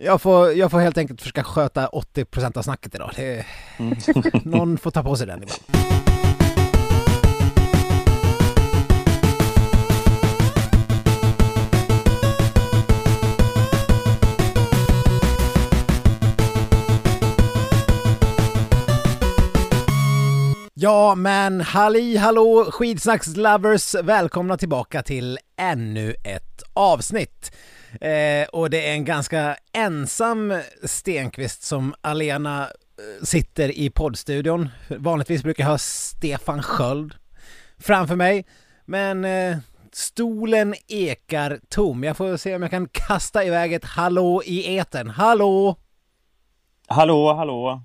Jag får, jag får helt enkelt försöka sköta 80% av snacket idag. Det, Mm. någon får ta på sig den ibland. Ja, men halli hallå skidsnackslovers, välkomna tillbaka till ännu ett avsnitt. Eh, och det är en ganska ensam Stenqvist som alena eh, sitter i poddstudion. Vanligtvis brukar jag ha Stefan Sköld framför mig, men eh, stolen ekar tom. Jag får se om jag kan kasta iväg ett hallå i eten. Hallå! Hallå, hallå.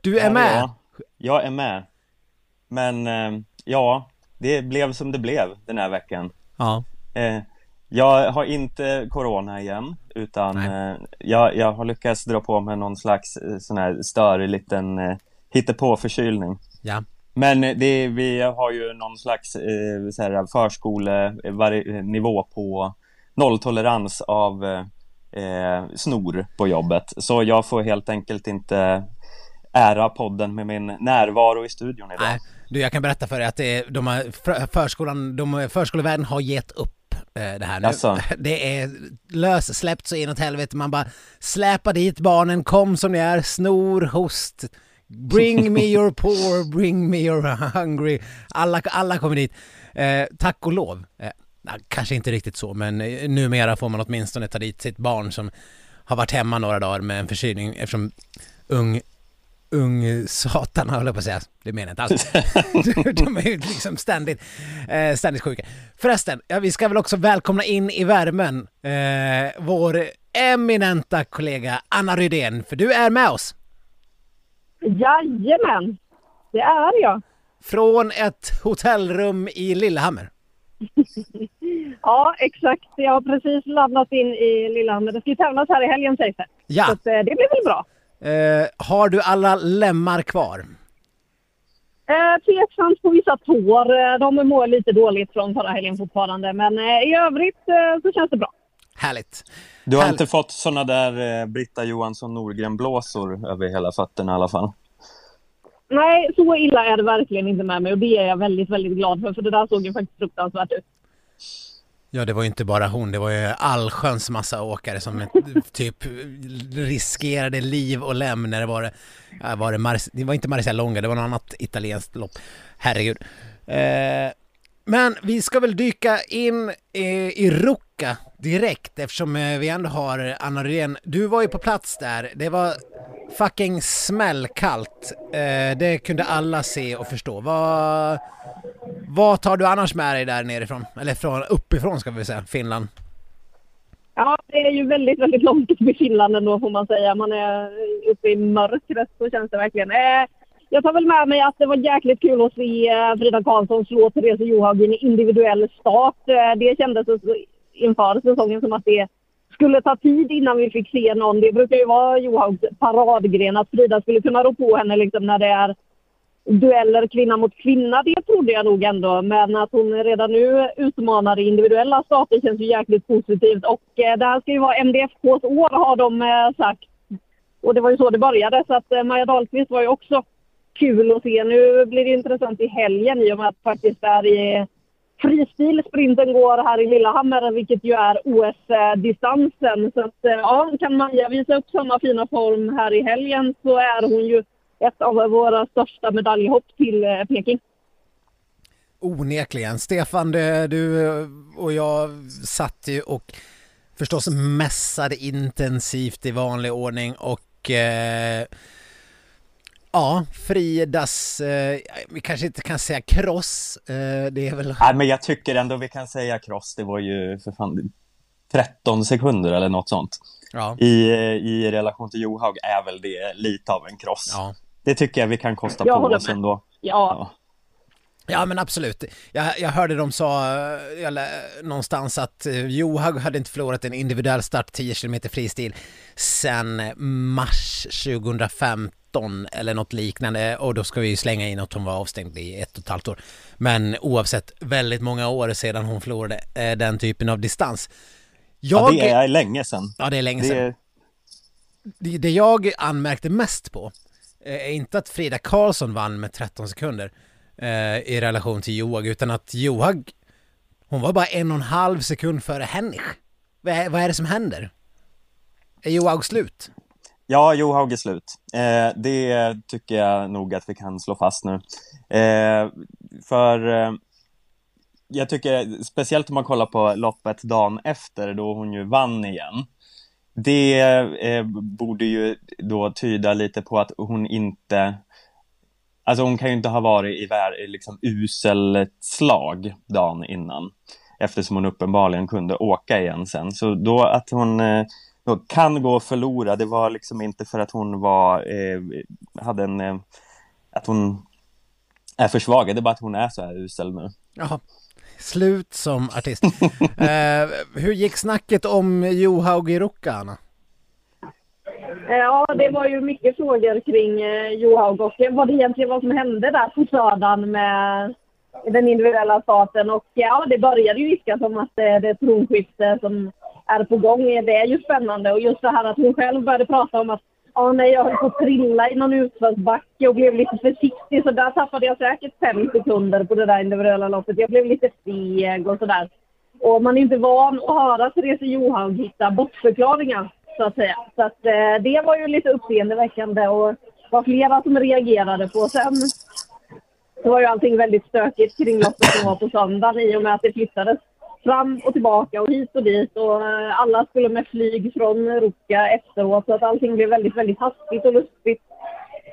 Du är Här med! Jag är med. Men eh, ja, det blev som det blev den här veckan. Ja. Eh, jag har inte corona igen, utan eh, jag, jag har lyckats dra på mig någon slags eh, sån här störig liten eh, hittepå-förkylning. Ja. Men eh, det, vi har ju någon slags eh, så här förskolenivå på nolltolerans av eh, eh, snor på jobbet. Så jag får helt enkelt inte ära podden med min närvaro i studion idag. Nej, du jag kan berätta för dig att det de har, för- förskolan, de, förskolevärlden har gett upp eh, det här nu. Jaså? Det är lössläppt så inåt helvete, man bara släpar dit barnen, kom som ni är, snor, host, bring me your poor, bring me your hungry, alla, alla kommer dit. Eh, tack och lov. Eh, kanske inte riktigt så, men eh, numera får man åtminstone ta dit sitt barn som har varit hemma några dagar med en förkylning eftersom ung ung satan höll jag på att säga. Det menar jag inte alls. De är ju liksom ständigt, eh, ständigt sjuka. Förresten, ja, vi ska väl också välkomna in i värmen eh, vår eminenta kollega Anna Rydén, för du är med oss. Jajamän, det är jag. Från ett hotellrum i Lillehammer. Ja, exakt. Jag har precis landat in i Lillehammer. Det ska ju tävlas här i helgen sägs det. Ja. Så eh, det blir väl bra. Eh, har du alla lemmar kvar? Eh, tveksamt på vissa tår. Eh, De mår lite dåligt från förra helgen fortfarande. Men eh, i övrigt eh, så känns det bra. Härligt. Du har Härligt. inte fått såna där eh, Britta Johansson Norgren-blåsor över hela fötterna i alla fall? Nej, så illa är det verkligen inte med mig och det är jag väldigt, väldigt glad för. För det där såg ju faktiskt fruktansvärt ut. Ja, det var ju inte bara hon, det var ju allsköns massa åkare som eh, typ riskerade liv och lem när det var, var det, Mar- det var inte Marcel Longa, det var något annat italienskt lopp. Herregud. Eh, men vi ska väl dyka in i, i Rucka direkt eftersom eh, vi ändå har Anna Rydén. Du var ju på plats där, det var fucking smällkallt. Eh, det kunde alla se och förstå. Vad, vad tar du annars med dig där nerifrån? Eller från uppifrån ska vi säga, Finland. Ja, det är ju väldigt, väldigt långt upp i Finland ändå får man säga. Man är uppe i mörkret, så känns det verkligen. Eh, jag tar väl med mig att det var jäkligt kul att se eh, Frida Karlsson slå Therese Johaug i en individuell start. Eh, det kändes inför säsongen som att det skulle ta tid innan vi fick se någon. Det brukar ju vara Johaugs paradgren att Frida skulle kunna rå på henne liksom när det är dueller kvinna mot kvinna, det trodde jag nog ändå. Men att hon redan nu utmanar i individuella starter känns ju jäkligt positivt. Och eh, det här ska ju vara MDFKs år har de eh, sagt. Och det var ju så det började. Så att eh, Maja Dahlqvist var ju också kul att se. Nu blir det intressant i helgen i och med att faktiskt är i fristil sprinten går här i Lillehammer, vilket ju är OS-distansen. Så att, eh, ja, kan Maja visa upp samma fina form här i helgen så är hon ju ett av våra största medaljhopp till eh, Peking. Onekligen. Stefan, du, och jag satt ju och förstås mässade intensivt i vanlig ordning och eh, ja, Fridas, eh, vi kanske inte kan säga kross, eh, det är väl... Nej, men jag tycker ändå vi kan säga cross. Det var ju för fan 13 sekunder eller något sånt. Ja, I, eh, i relation till Johaug är väl det lite av en cross. ja. Det tycker jag vi kan kosta Jag på oss med. ändå. Ja, Ja men absolut. Jag, jag hörde de sa lä- någonstans att eh, Johaug hade inte förlorat en individuell start 10 km fristil sen mars 2015 eller något liknande och då ska vi ju slänga in att hon var avstängd i ett och ett halvt år. Men oavsett väldigt många år sedan hon förlorade eh, den typen av distans. Ja, Jag... det är länge sedan. Ja, det är länge Det sedan. är, det, det jag anmärkte mest på eh, inte att Frida Karlsson vann med 13 sekunder eh, i relation till Joag, utan att Joag, hon var bara en och en halv sekund före Hennig. Vad är, vad är det som händer? Är Joag slut? Ja, Johaug är slut. Eh, det tycker jag nog att vi kan slå fast nu. Eh, för eh, jag tycker, speciellt om man kollar på loppet dagen efter då hon ju vann igen. Det eh, borde ju då tyda lite på att hon inte Alltså hon kan ju inte ha varit i vär, liksom uselt slag dagen innan eftersom hon uppenbarligen kunde åka igen sen. Så då att hon eh, då kan gå och förlora, det var liksom inte för att hon var, eh, hade en, eh, att hon är försvagad, det är bara att hon är så här usel nu. Jaha, slut som artist. eh, hur gick snacket om Johaug i Ruka, Anna? Ja, det var ju mycket frågor kring eh, Johaug och vad det egentligen var som hände där på södan med den individuella starten. Och ja, det började ju viskas om att det, det tronskifte som är på gång. Det är ju spännande och just det här att hon själv började prata om att ja, nej, jag höll på att trilla i någon utförsbacke och blev lite försiktig så där tappade jag säkert fem sekunder på det där individuella loppet. Jag blev lite feg och sådär. Och man är inte van att höra Therese Johaug hitta bortförklaringar så att säga. Så att eh, det var ju lite uppseendeväckande och var flera som reagerade på. Sen så var ju allting väldigt stökigt kring loppet som var på söndagen i och med att det flyttades fram och tillbaka och hit och dit och eh, alla skulle med flyg från Ruka efteråt så att allting blev väldigt, väldigt hastigt och lustigt.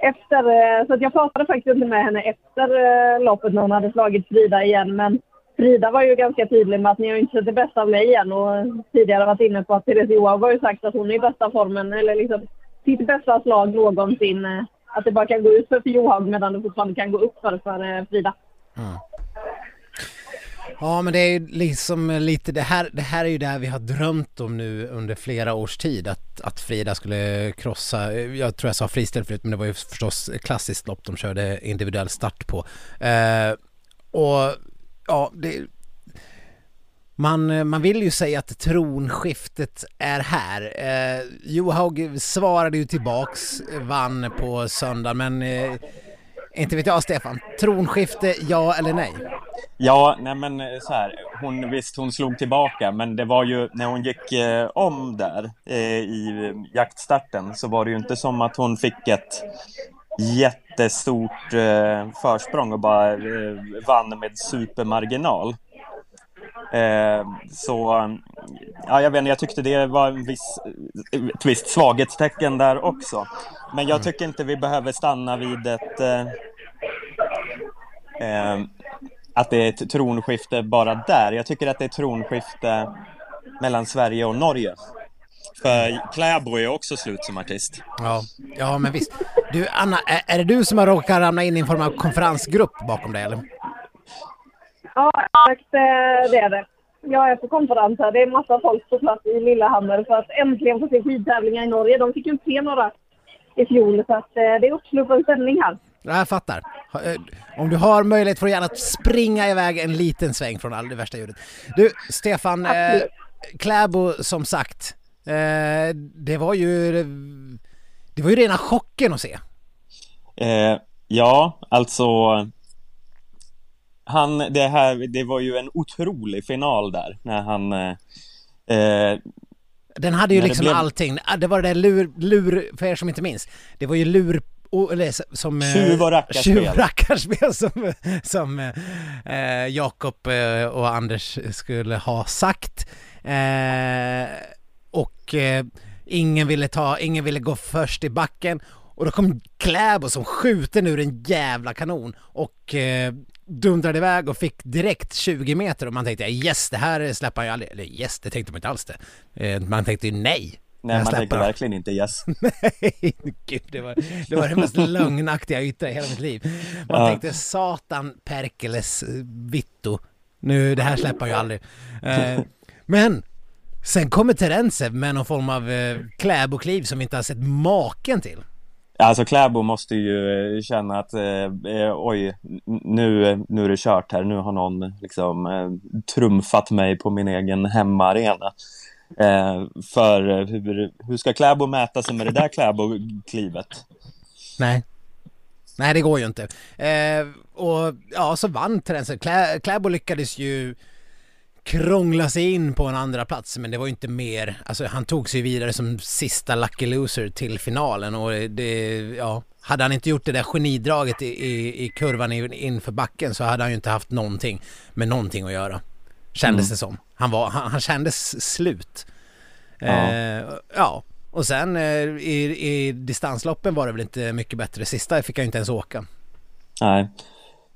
Efter, eh, så att jag pratade faktiskt inte med henne efter eh, loppet när hon hade slagit Frida igen men Frida var ju ganska tydlig med att ni har inte sett det bästa av mig än och tidigare varit inne på att Therese Johaug har ju sagt att hon är i bästa formen eller liksom sitt bästa slag någonsin. Att det bara kan gå ut för Johaug medan det fortfarande kan gå upp för, för Frida. Mm. Ja men det är ju liksom lite det här, det här är ju det här vi har drömt om nu under flera års tid att, att Frida skulle krossa, jag tror jag sa fristil förut men det var ju förstås klassiskt lopp de körde individuell start på. Eh, och ja, det, man, man vill ju säga att tronskiftet är här. Eh, Johaug svarade ju tillbaks, vann på söndag men eh, inte vet jag Stefan, tronskifte ja eller nej? Ja, nej men eh, så här, hon, visst hon slog tillbaka men det var ju när hon gick eh, om där eh, i jaktstarten så var det ju inte som att hon fick ett jättestort eh, försprång och bara eh, vann med supermarginal. Eh, så, ja jag vet inte, jag tyckte det var en viss, ett visst svaghetstecken där också. Men jag tycker inte vi behöver stanna vid ett eh, att det är ett tronskifte bara där. Jag tycker att det är ett tronskifte mellan Sverige och Norge. För Kläbo är också slut som artist. Ja, ja men visst. Du Anna, är, är det du som har råkat ramla in i en form av konferensgrupp bakom dig eller? Ja, exakt det är det. Jag är på konferens här. Det är massa folk på plats i Lillehammer för att äntligen få se skidtävlingar i Norge. De fick ju inte se några i fjol så att eh, det är uppsluppen stämning här. Jag fattar. Eh, om du har möjlighet får du gärna springa iväg en liten sväng från all det värsta ljudet. Du, Stefan, eh, Kläbo som sagt, eh, det var ju det var ju rena chocken att se. Eh, ja, alltså han, det här, det var ju en otrolig final där när han eh, eh den hade ju liksom blev... allting, det var det där lur, lur, för er som inte minns, det var ju lur eller som... Eh, tjuv och rackarspel. Tjuv och rackarspel som, som eh, Jakob eh, och Anders skulle ha sagt. Eh, och eh, ingen ville ta, ingen ville gå först i backen. Och då kom Kläbo som skjuter ur en jävla kanon och dundrade iväg och fick direkt 20 meter och man tänkte yes det här släpper ju aldrig, eller yes det tänkte man inte alls det. Eh, man tänkte ju nej, Nej, man tänker verkligen inte yes. Nej, gud, det var, det var det mest lögnaktiga jag yttrat i hela mitt liv. Man ja. tänkte satan Perkeles vitto. Nu, det här släpper ju aldrig. Eh, men sen kommer Terensev med någon form av eh, kläbokliv som vi inte har sett maken till. Alltså Kläbo måste ju eh, känna att eh, eh oj, nu, nu är det kört här. Nu har någon liksom eh, trumfat mig på min egen hemmaarena. Eh, för eh, hur, hur ska Kläbo mäta sig med det där Kläbo-klivet? Nej. Nej, det går ju inte. Eh, och ja, så vann Trensen. Klä, Kläbo lyckades ju krångla sig in på en andra plats men det var ju inte mer, alltså han tog sig vidare som sista lucky loser till finalen och det, ja, hade han inte gjort det där genidraget i, i, i kurvan inför backen så hade han ju inte haft någonting med någonting att göra. Kändes mm. det som. Han, var, han, han kändes slut. Ja. Eh, ja. Och sen eh, i, i distansloppen var det väl inte mycket bättre. Sista fick jag inte ens åka. Nej.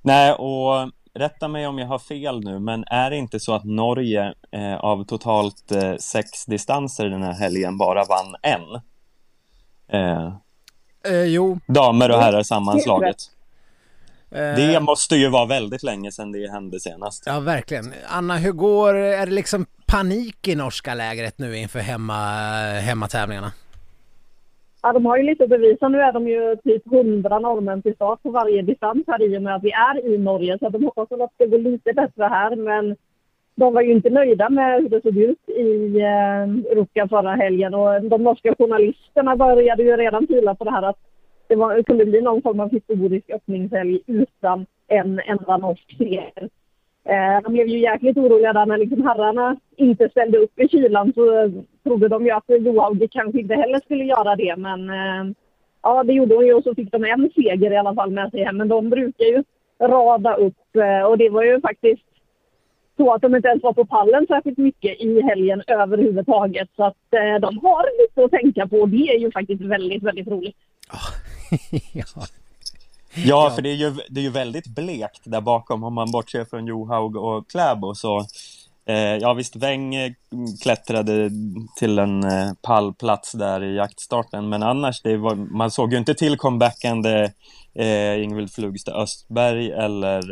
Nej, och rätta mig om jag har fel nu, men är det inte så att Norge eh, av totalt eh, sex distanser den här helgen bara vann en? Eh, eh jo. Damer och herrar sammanslaget. Eh. Det måste ju vara väldigt länge sedan det hände senast. Ja, verkligen. Anna, hur går, är det liksom panik i norska lägret nu inför hemma, hemmatävlingarna? Ja, de har ju lite att bevisa. Nu är de ju typ 100 norrmän till start på varje distans här i och med att vi är i Norge. Så de hoppas att det ska gå lite bättre här. Men de var ju inte nöjda med hur det såg ut i eh, Ruka förra helgen. Och de norska journalisterna började ju redan pila på det här att det, var, det kunde bli någon form av historisk öppningshelg utan en enda norsk seger. Eh, de blev ju jäkligt oroliga där när liksom herrarna inte ställde upp i kylan så trodde de ju att Johaug kanske inte heller skulle göra det men eh, ja det gjorde hon ju och så fick de en seger i alla fall med sig hem men de brukar ju rada upp eh, och det var ju faktiskt så att de inte ens var på pallen särskilt mycket i helgen överhuvudtaget så att eh, de har lite att tänka på och det är ju faktiskt väldigt, väldigt roligt. ja. Ja, för det är, ju, det är ju väldigt blekt där bakom om man bortser från Johaug och Kläbo. Så, ja visst, Weng klättrade till en eh, pallplats där i jaktstarten, men annars, det var, man såg ju inte till comebackande eh, Ingvild Flugstad Östberg eller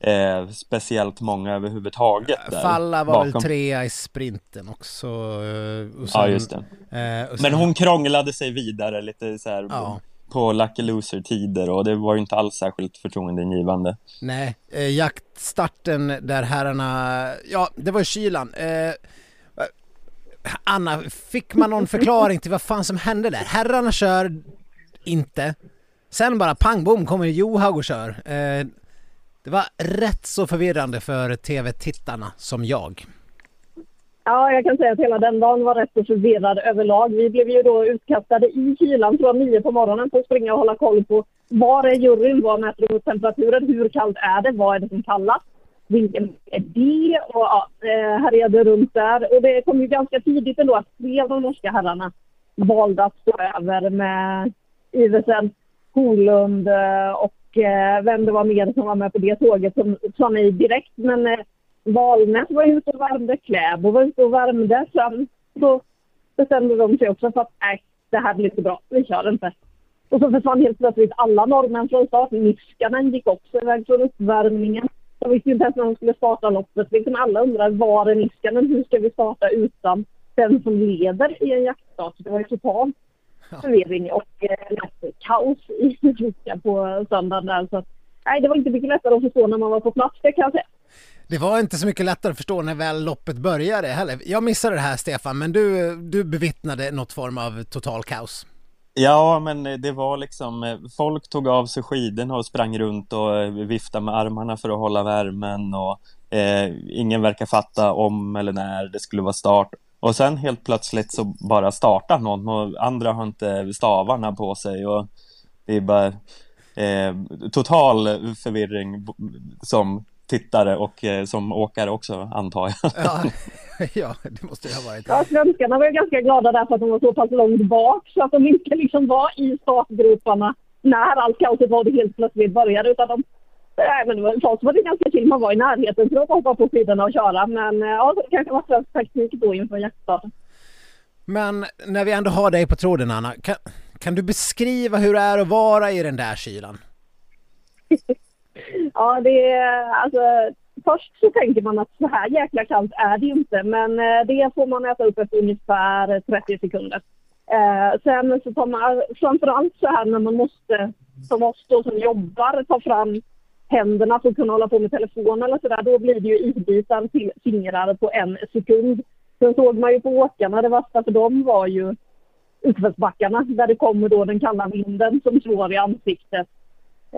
eh, speciellt många överhuvudtaget. Där, Falla var bakom. väl trea i sprinten också. Eh, sen, ja, just det. Eh, sen... Men hon krånglade sig vidare lite så här. Ja på Lucky Loser-tider och det var ju inte alls särskilt förtroendeingivande. Nej, eh, jaktstarten där herrarna, ja det var ju kylan. Eh, Anna, fick man någon förklaring till vad fan som hände där? Herrarna kör inte. Sen bara pang bom kommer Johaug och kör. Eh, det var rätt så förvirrande för tv-tittarna som jag. Ja, jag kan säga att hela den dagen var rätt så förvirrad överlag. Vi blev ju då utkastade i kylan, tror jag, nio på morgonen för att springa och hålla koll på var är juryn, vad mäter de temperaturen, hur kallt är det, vad är det som kallas, vilken är det och ja, eh, härjade runt där. Och det kom ju ganska tidigt ändå att tre av de norska herrarna valde att stå över med Iversen, Holund eh, och eh, vem det var mer som var med på det tåget som sa nej direkt. Men Valnäs var ute och värmde, Kläbo var ute och värmde. Sen så bestämde de sig också för att nej, det här blir inte bra, vi kör inte. Och så försvann helt plötsligt alla norrmän från start. Niskanen gick också iväg från uppvärmningen. De visste inte ens när de skulle starta loppet. Liksom alla undrar var är Niskanen? Hur ska vi starta utan den som leder i en jaktstart? Det var ju total förvirring och eh, kaos i Ruka på söndagen där. Så nej, det var inte mycket lättare att förstå när man var på plats, det kan jag säga. Det var inte så mycket lättare att förstå när väl loppet började heller. Jag missade det här Stefan, men du, du bevittnade något form av total kaos. Ja, men det var liksom, eh, folk tog av sig skidorna och sprang runt och eh, viftade med armarna för att hålla värmen och eh, ingen verkar fatta om eller när det skulle vara start. Och sen helt plötsligt så bara startar någon och andra har inte stavarna på sig och det är bara eh, total förvirring som tittare och eh, som åkare också antar jag. Ja, ja, det måste det ha varit. Ja, svenskarna var ju ganska glada därför att de var så pass långt bak så att de inte liksom var i startgroparna när allt kaoset var det helt plötsligt började utan de Nej, men för oss var det ganska kul. Man var i närheten för att hoppa på skidorna och köra. Men eh, ja, det kanske var svensk taktik då inför jaktstarten. Men när vi ändå har dig på tråden, Anna. Kan, kan du beskriva hur det är att vara i den där kylan? Ja, det är alltså först så tänker man att så här jäkla kallt är det inte, men eh, det får man äta upp efter ungefär 30 sekunder. Eh, sen så tar man framförallt så här när man måste, som oss då som jobbar, ta fram händerna för att kunna hålla på med telefon eller sådär, då blir det ju isbitar till fingrar på en sekund. Sen såg man ju på åkarna, det värsta för dem var ju utförsbackarna där det kommer då den kalla vinden som slår i ansiktet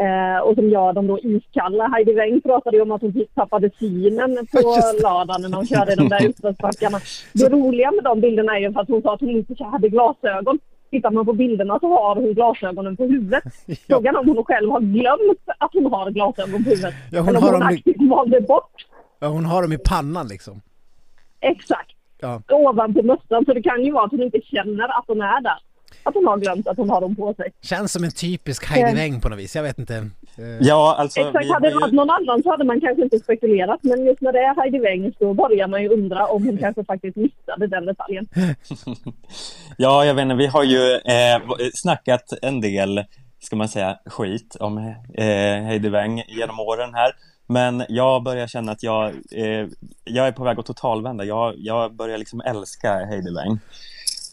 eh, och som gör dem då iskalla. Heidi Weng pratade ju om att hon tappade synen på lördagen när hon körde de där utförsbackarna. Det roliga med de bilderna är ju att hon sa att hon inte hade glasögon. Tittar man på bilderna så har hon glasögonen på huvudet. Frågan om hon själv har glömt att hon har glasögon på huvudet. Ja, hon Eller om hon dem i- aktivt valde bort. Ja, hon har dem i pannan liksom. Exakt. Ja. Ovanpå mössan. Så det kan ju vara att hon inte känner att hon är där. Att hon har glömt att hon har dem på sig. Känns som en typisk Heidi Eh. Weng på något vis. Jag vet inte. Eh, Ja, alltså Exakt, vi hade det varit någon annan så hade man kanske inte spekulerat. Men just när det är Heidi Weng så börjar man ju undra om hon kanske faktiskt missade den detaljen. ja, jag vet inte, vi har ju eh, snackat en del, ska man säga, skit om eh, Heidi Weng genom åren här. Men jag börjar känna att jag, eh, jag är på väg att totalvända. Jag, jag börjar liksom älska Heidi Weng.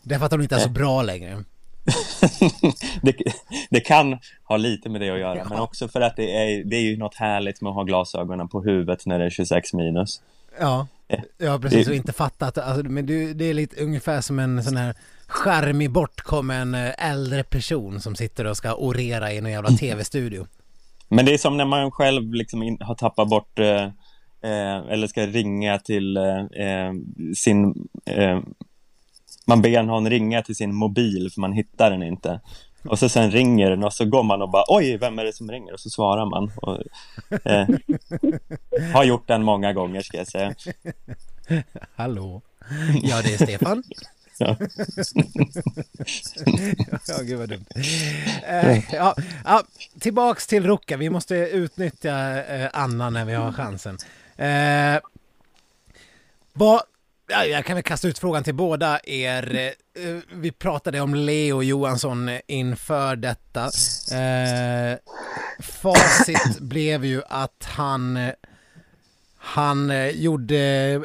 det är för att hon inte är så bra längre. det, det kan ha lite med det att göra, men också för att det är, det är ju något härligt med att ha glasögonen på huvudet när det är 26 minus. Ja, ja precis. Och inte fatta att alltså, men du, det är lite ungefär som en sån här charmig bortkommen eh, äldre person som sitter och ska orera i en jävla tv-studio. Men det är som när man själv liksom in, har tappat bort eh, eh, eller ska ringa till eh, eh, sin... Eh, man ber någon ringa till sin mobil för man hittar den inte. Och så sen ringer den och så går man och bara oj, vem är det som ringer? Och så svarar man. Och, eh, har gjort den många gånger ska jag säga. Hallå? Ja, det är Stefan. Ja. ja, gud vad dumt. Eh, ja, ja, tillbaks till Ruka. Vi måste utnyttja eh, Anna när vi har chansen. Eh, vad, jag kan väl kasta ut frågan till båda er. Eh, vi pratade om Leo Johansson inför detta. Eh, facit blev ju att han han eh, gjorde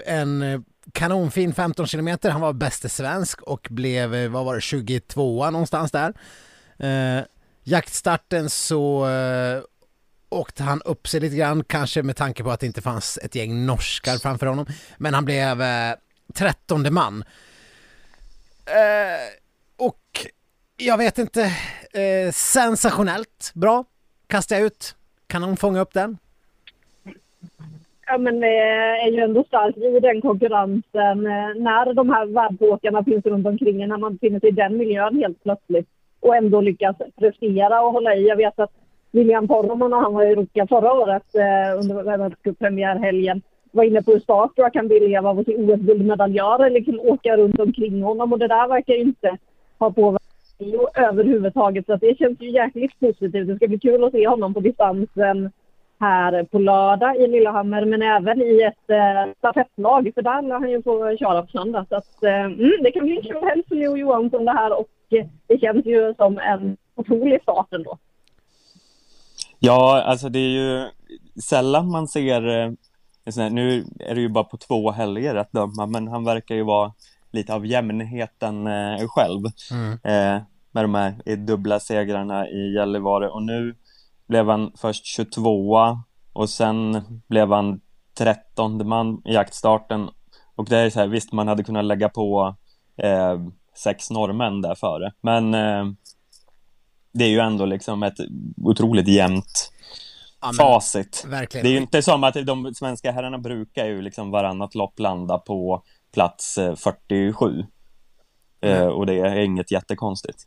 en eh, kanonfin 15 kilometer. Han var bäste svensk och blev, eh, vad var det, 22 någonstans där. Eh, jaktstarten så eh, åkte han upp sig lite grann, kanske med tanke på att det inte fanns ett gäng norskar framför honom. Men han blev trettonde 13 man. Eh, och jag vet inte, eh, sensationellt bra. Kastar jag ut. Kan hon fånga upp den? Ja, men det är ju ändå starkt i den konkurrensen eh, när de här världsåkarna finns runt omkring en, när man befinner sig i den miljön helt plötsligt och ändå lyckas prestera och hålla i. Jag vet att William Poromaa när han var i Ruka förra året eh, under världscuppremiärhelgen var inne på hur starstruck han ville vara av att se OS-guldmedaljör eller liksom åka runt omkring honom och det där verkar ju inte ha påverkat honom överhuvudtaget så att det känns ju jäkligt positivt. Det ska bli kul att se honom på distansen här på lördag i Lillehammer men även i ett eh, stafettlag för där lär han ju få köra på söndag. Så att, eh, mm, det kan bli en kul helg för Leo Johansson det här och eh, det känns ju som en otrolig start ändå. Ja, alltså det är ju sällan man ser, eh, här, nu är det ju bara på två helger att döma, men han verkar ju vara lite av jämnheten eh, själv. Mm. eh, med de här dubbla segrarna i Gällivare. Och nu blev han först 22 och sen blev han 13 man i jaktstarten. Och det är så här, visst man hade kunnat lägga på eh, sex norrmän där före, men eh, det är ju ändå liksom ett otroligt jämnt Ja, facit. verkligen. Det är ju inte som att de svenska herrarna brukar ju liksom varannat lopp landa på plats eh, 47. Eh, och det är inget jättekonstigt.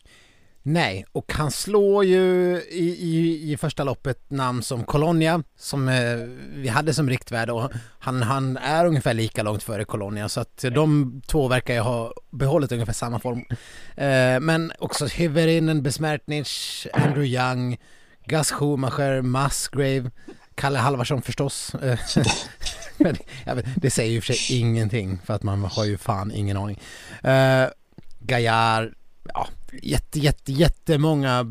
Nej, och han slår ju i, i, i första loppet namn som Colonia som eh, vi hade som riktvärde och han, han är ungefär lika långt före Colonia så att de två verkar ju ha behållit ungefär samma form. Eh, men också Hyvärinen, Besmertnich, Andrew Young, Gus Schumacher, Musgrave, Kalle Halvarsson förstås. Eh, Men det säger ju för sig ingenting för att man har ju fan ingen aning. Uh, Gaillard, ja, jätte, jätte, jättemånga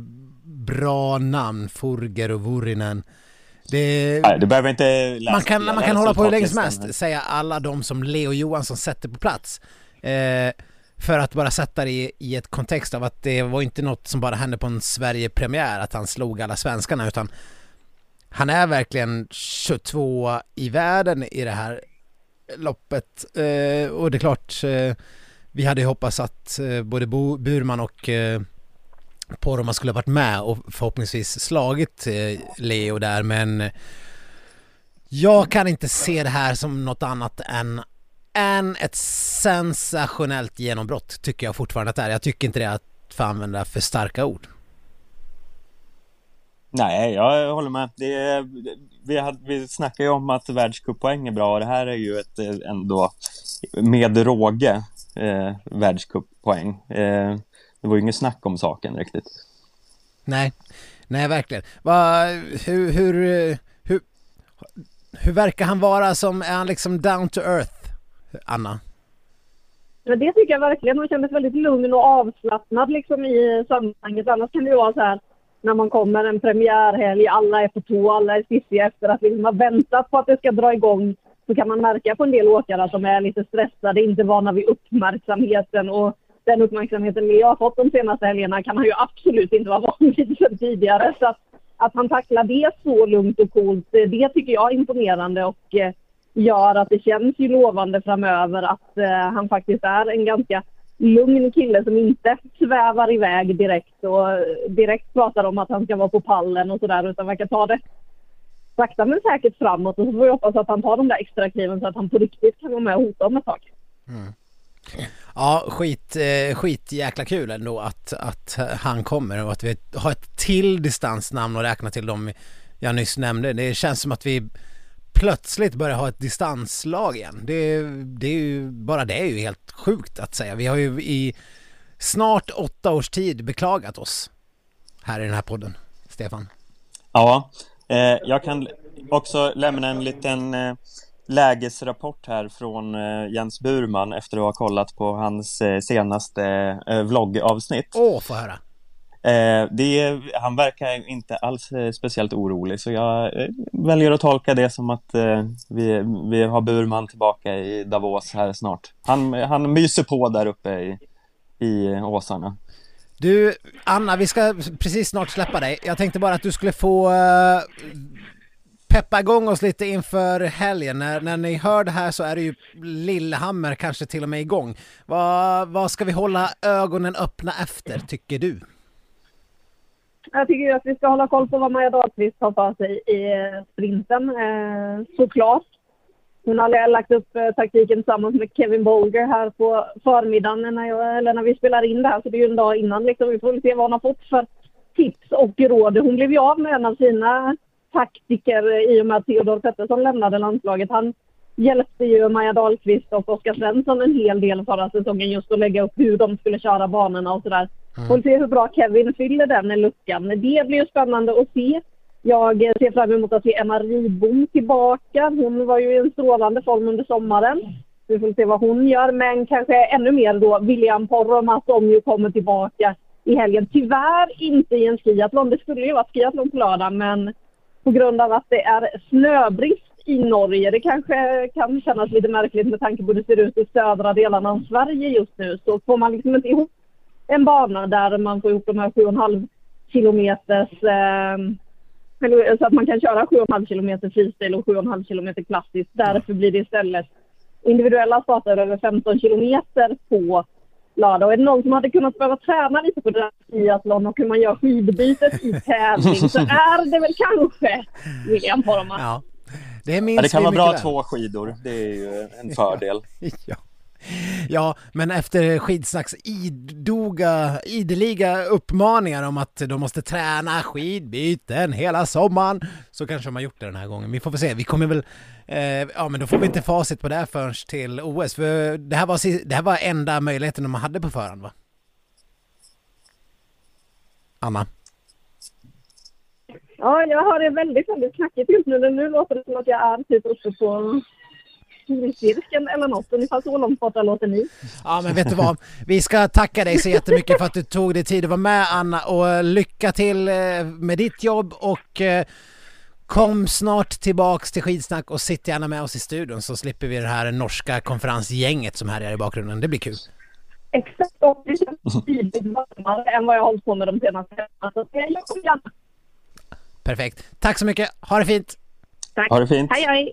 bra namn, Furger och Vurinen. Det, Nej, du behöver inte läsa man kan, man kan hålla på hur länge som helst, säga alla de som Leo Johansson sätter på plats. Eh, för att bara sätta det i, i ett kontext av att det var inte något som bara hände på en Sverige-premiär, att han slog alla svenskarna, utan han är verkligen 22 i världen i det här loppet. Eh, och det är klart, eh, vi hade ju hoppats att eh, både Bo, Burman och eh, Poromaa skulle ha varit med och förhoppningsvis slagit eh, Leo där men jag kan inte se det här som något annat än, än ett sensationellt genombrott tycker jag fortfarande att det är. Jag tycker inte det är att få använda för starka ord. Nej, jag håller med. Det vi, hade, vi snackade ju om att världscuppoäng är bra och det här är ju ett ändå med råge eh, världscuppoäng. Eh, det var ju inget snack om saken riktigt. Nej, nej verkligen. Va, hur, hur, hur, hur verkar han vara som, är han liksom down to earth, Anna? Men det tycker jag verkligen. Hon kändes väldigt lugn och avslappnad liksom i sammanhanget. Annars kan det ju vara så här när man kommer en premiärhelg, alla är på tå, alla är stissiga efter att liksom ha väntat på att det ska dra igång så kan man märka på en del åkare att de är lite stressade, inte vana vid uppmärksamheten och den uppmärksamheten Leo har fått de senaste helgerna kan han ju absolut inte vara van vid sedan tidigare. Så att, att han tacklar det så lugnt och coolt, det tycker jag är imponerande och eh, gör att det känns ju lovande framöver att eh, han faktiskt är en ganska lugn kille som inte svävar iväg direkt och direkt pratar om att han ska vara på pallen och sådär utan verkar ta det sakta men säkert framåt och så får vi hoppas att han tar de där extra kliven så att han på riktigt kan vara med och hota om ett tag. Mm. Ja, skit, eh, skit jäkla kul ändå att, att han kommer och att vi har ett till distansnamn att räkna till dem jag nyss nämnde. Det känns som att vi plötsligt börjar ha ett distanslag igen. Det, det är ju, bara det är ju helt sjukt att säga. Vi har ju i snart åtta års tid beklagat oss här i den här podden, Stefan. Ja, eh, jag kan också lämna en liten eh, lägesrapport här från eh, Jens Burman efter att ha kollat på hans eh, senaste eh, vloggavsnitt. Åh, oh, få höra! Eh, det, han verkar inte alls eh, speciellt orolig så jag eh, väljer att tolka det som att eh, vi, vi har Burman tillbaka i Davos här snart. Han, han myser på där uppe i, i åsarna. Du, Anna, vi ska precis snart släppa dig. Jag tänkte bara att du skulle få eh, peppa igång oss lite inför helgen. När, när ni hör det här så är det ju Lillehammer kanske till och med igång. Vad, vad ska vi hålla ögonen öppna efter, tycker du? Jag tycker ju att vi ska hålla koll på vad Maja Dahlqvist har för sig i eh, sprinten, eh, såklart. Hon har lagt upp eh, taktiken tillsammans med Kevin Bolger här på förmiddagen när, jag, eller när vi spelar in det här, så det är ju en dag innan. Liksom. Vi får väl se vad hon har fått för tips och råd. Hon blev ju av med en av sina taktiker eh, i och med att Theodor Pettersson lämnade landslaget. Han hjälpte ju Maja Dahlqvist och Oskar Svensson en hel del förra säsongen just att lägga upp hur de skulle köra banorna och sådär. Mm. Får se hur bra Kevin fyller den luckan. Det blir ju spännande att se. Jag ser fram emot att se Emma Ribom tillbaka. Hon var ju i en strålande form under sommaren. Vi får se vad hon gör, men kanske ännu mer då William Poromaa som ju kommer tillbaka i helgen. Tyvärr inte i en skiathlon. Det skulle ju varit skiathlon på lördag, men på grund av att det är snöbrist i Norge. Det kanske kan kännas lite märkligt med tanke på hur det ser ut i södra delarna av Sverige just nu. Så får man liksom inte ihop en bana där man får ihop de här 7,5 kilometers eh, så att man kan köra 7,5 kilometer freestyle och 7,5 kilometer klassiskt. Därför blir det istället individuella starter över 15 kilometer på lördag. Och är det någon som hade kunnat behöva träna lite på det där triathlon och hur man gör skidbytet i tävling så är det väl kanske William Poromaa. Ja. Det, ja, det kan vara bra väl. två skidor, det är ju en fördel. ja. Ja, men efter skidsnacks idoga, ideliga uppmaningar om att de måste träna skidbyten hela sommaren så kanske de har gjort det den här gången. Vi får väl se. Vi kommer väl... Eh, ja, men då får vi inte facit på det här förrän till OS. För det här var, det här var enda möjligheten de hade på förhand, va? Anna? Ja, jag har det väldigt, väldigt knackigt just nu. Nu låter det som att jag är typ uppe på cirkeln eller något. Ungefär så långt borta låter ni. Ja, men vet du vad? Vi ska tacka dig så jättemycket för att du tog dig tid att vara med Anna och lycka till eh, med ditt jobb och eh, Kom snart tillbaks till skidsnack och sitt gärna med oss i studion så slipper vi det här norska konferensgänget som här är i bakgrunden. Det blir kul. Exakt, och det känns tydligt varmare än vad jag har hållit på med de senaste veckorna. Så jag kommer gärna. Perfekt. Tack så mycket. Ha det fint. Tack. Ha det fint. Hej, hej.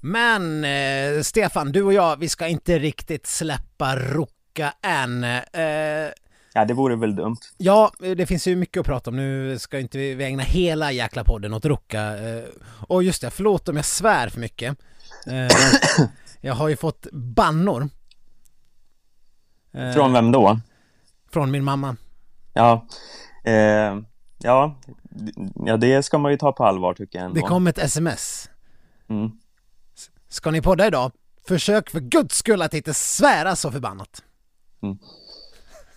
Men eh, Stefan, du och jag, vi ska inte riktigt släppa Ruka än. Eh, Ja, det vore väl dumt. ja, det finns ju mycket att prata om. Nu ska inte vi ägna hela jäkla podden åt Ruka. Eh, och just det, förlåt om jag svär för mycket. Eh, jag har ju fått bannor. Eh, Från vem då? Från min mamma. Ja, eh, ja, ja, det ska man ju ta på allvar tycker jag ändå. Det kom ett sms. Mm. Ska ni podda idag? Försök för guds skull att inte svära så förbannat. Mm.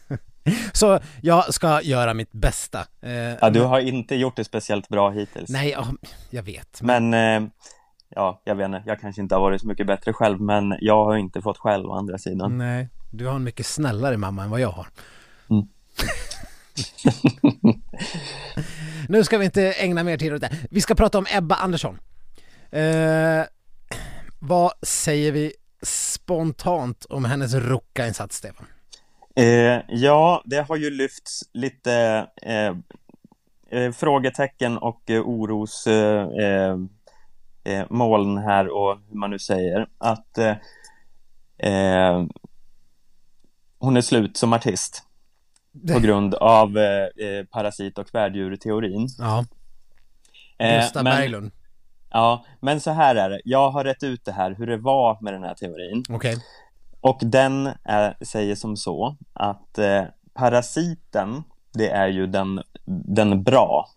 så jag ska göra mitt bästa. Eh, Ja, du har inte gjort det speciellt bra hittills. Nej, ja, jag vet. Men, eh, ja, jag vet inte, jag kanske inte har varit så mycket bättre själv, men jag har inte fått själv å andra sidan. Nej, du har en mycket snällare mamma än vad jag har. Mm. nu ska vi inte ägna mer tid åt det. Vi ska prata om Ebba Andersson. Eh, vad säger vi spontant om hennes rucka-insats, Stefan? Eh, ja, det har ju lyfts lite eh, eh, frågetecken och eh, oros eh, eh, här och hur man nu säger att hon är slut som artist på grund av parasit och värddjurteorin. Ja, men- Berglund. Ja, men så här är det. Jag har rätt ut det här, hur det var med den här teorin. Okej. Och den är, säger som så att eh, parasiten, det är ju den, den bra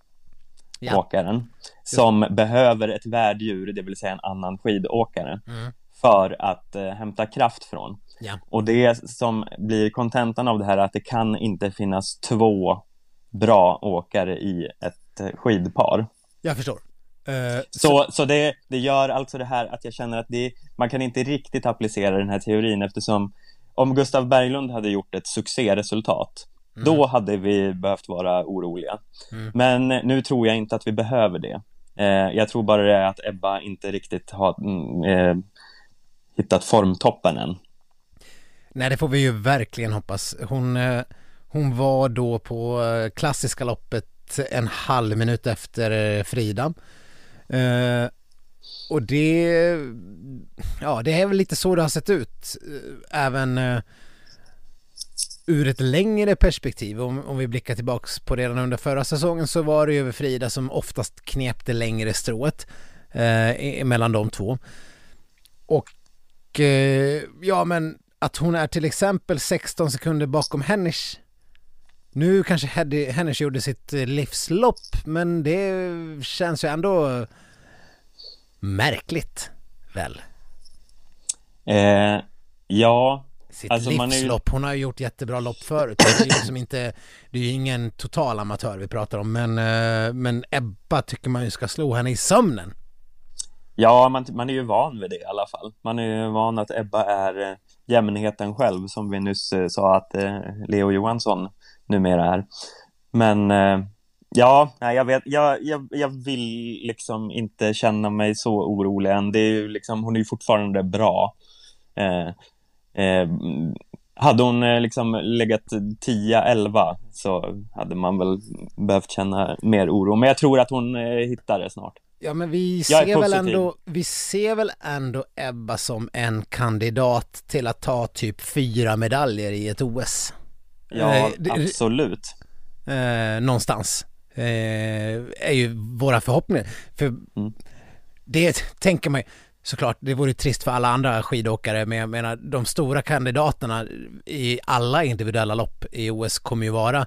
Ja. åkaren som behöver ett värddjur, det vill säga en annan skidåkare, Mm. för att eh, hämta kraft från. Ja. Och det som blir kontentan av det här är att det kan inte finnas två bra åkare i ett eh, skidpar. Jag förstår. Eh, Så, så det, det gör alltså det här att jag känner att det, man kan inte riktigt applicera den här teorin eftersom om Gustav Berglund hade gjort ett succéresultat då hade vi behövt vara oroliga. Mm. Men nu tror jag inte att vi behöver det. Eh, jag tror bara det är att Ebba inte riktigt har mm, eh, hittat formtoppen än. Nej, det får vi ju verkligen hoppas. Hon, eh, hon var då på eh, klassiska loppet en halv minut efter eh, Frida. Eh, och det, ja det är väl lite så det har sett ut. Eh, även eh, ur ett längre perspektiv. Om, om vi blickar tillbaks på redan under förra säsongen så var det ju Frida som oftast knep det längre strået eh, mellan de två. Och eh, ja men att hon är till exempel 16 sekunder bakom Hennish. Nu kanske Heddy- Hennish gjorde sitt eh, livslopp men det känns ju ändå märkligt väl? Eh, ja, Sitt Alltså, är ju- livslopp, hon har ju gjort jättebra lopp förut. Det är ju liksom inte, det är ju ingen total amatör vi pratar om men, eh, men Ebba tycker man ju ska slå henne i sömnen. ja man, man är ju van vid det i alla fall. Man är ju van att Ebba är eh, jämnheten själv som vi nyss eh, sa att eh, Leo Johansson numera är. Men eh, ja, jag vet, jag, jag, jag vill liksom inte känna mig så orolig än. Det är ju liksom, hon är ju fortfarande bra. Eh, eh, hade hon eh, liksom legat 10-11 så hade man väl behövt känna mer oro. Men jag tror att hon eh, hittar det snart. Ja men vi ser väl ändå, vi ser väl ändå Ebba som en kandidat till att ta typ fyra medaljer i ett OS. Ja, Eh, det- absolut. eh, någonstans. Eh, är ju våra förhoppningar. För Mm. det tänker man ju, såklart, det vore trist för alla andra skidåkare, men jag menar de stora kandidaterna i alla individuella lopp i OS kommer ju vara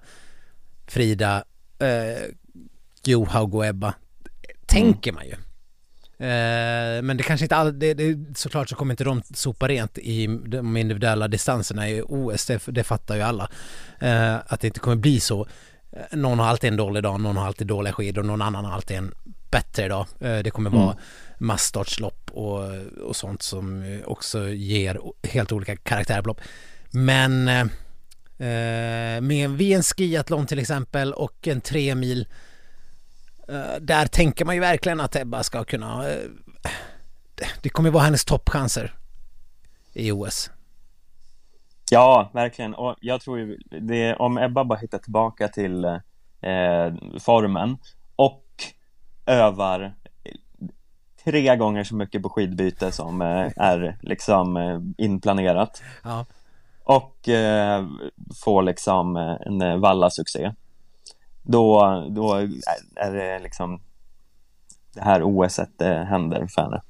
Frida, eh, Johaug och Ebba. Tänker man ju. Eh, men det kanske inte all, det, det, såklart så kommer inte de sopa rent i de individuella distanserna i OS, det, det fattar ju alla. Eh, att det inte kommer bli så. Eh, Någon har alltid en dålig dag, någon har alltid dåliga skidor, någon annan har alltid en bättre idag. Eh, det kommer vara mm. massstartslopp och, och sånt som också ger helt olika karaktärlopp. Men med, vid en skiathlon till exempel och en tre mil där tänker man ju verkligen att Ebba ska kunna eh, det kommer vara hennes toppchanser i OS. Ja, verkligen. Och jag tror ju det, om Ebba bara hittar tillbaka till eh, formen och övar tre gånger så mycket på skidbyte som eh, är liksom eh, inplanerat. Ja. Och eh, får liksom eh, en valla-succé. Då, då är det liksom det här OSet eh, händer för henne.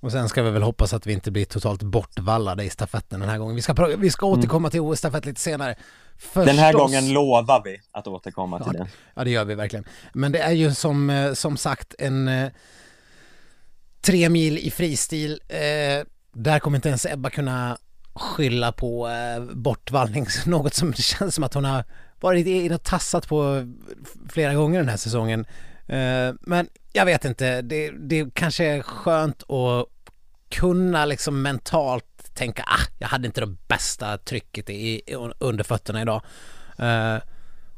Och sen ska vi väl hoppas att vi inte blir totalt bortvallade i stafetten den här gången. Vi ska, vi ska mm. återkomma till OS-stafett lite senare. Förstås. Den här gången lovar vi att återkomma till ja, det. Ja, det gör vi verkligen. Men det är ju som, eh, som sagt en eh, tre mil i fristil. Eh, där kommer inte ens Ebba kunna skylla på eh, bortvallning, något som känns som att hon har varit in och tassat på flera gånger den här säsongen. Eh, men jag vet inte, det, det kanske är skönt att kunna liksom mentalt tänka ah, jag hade inte det bästa trycket i, under fötterna idag. Uh,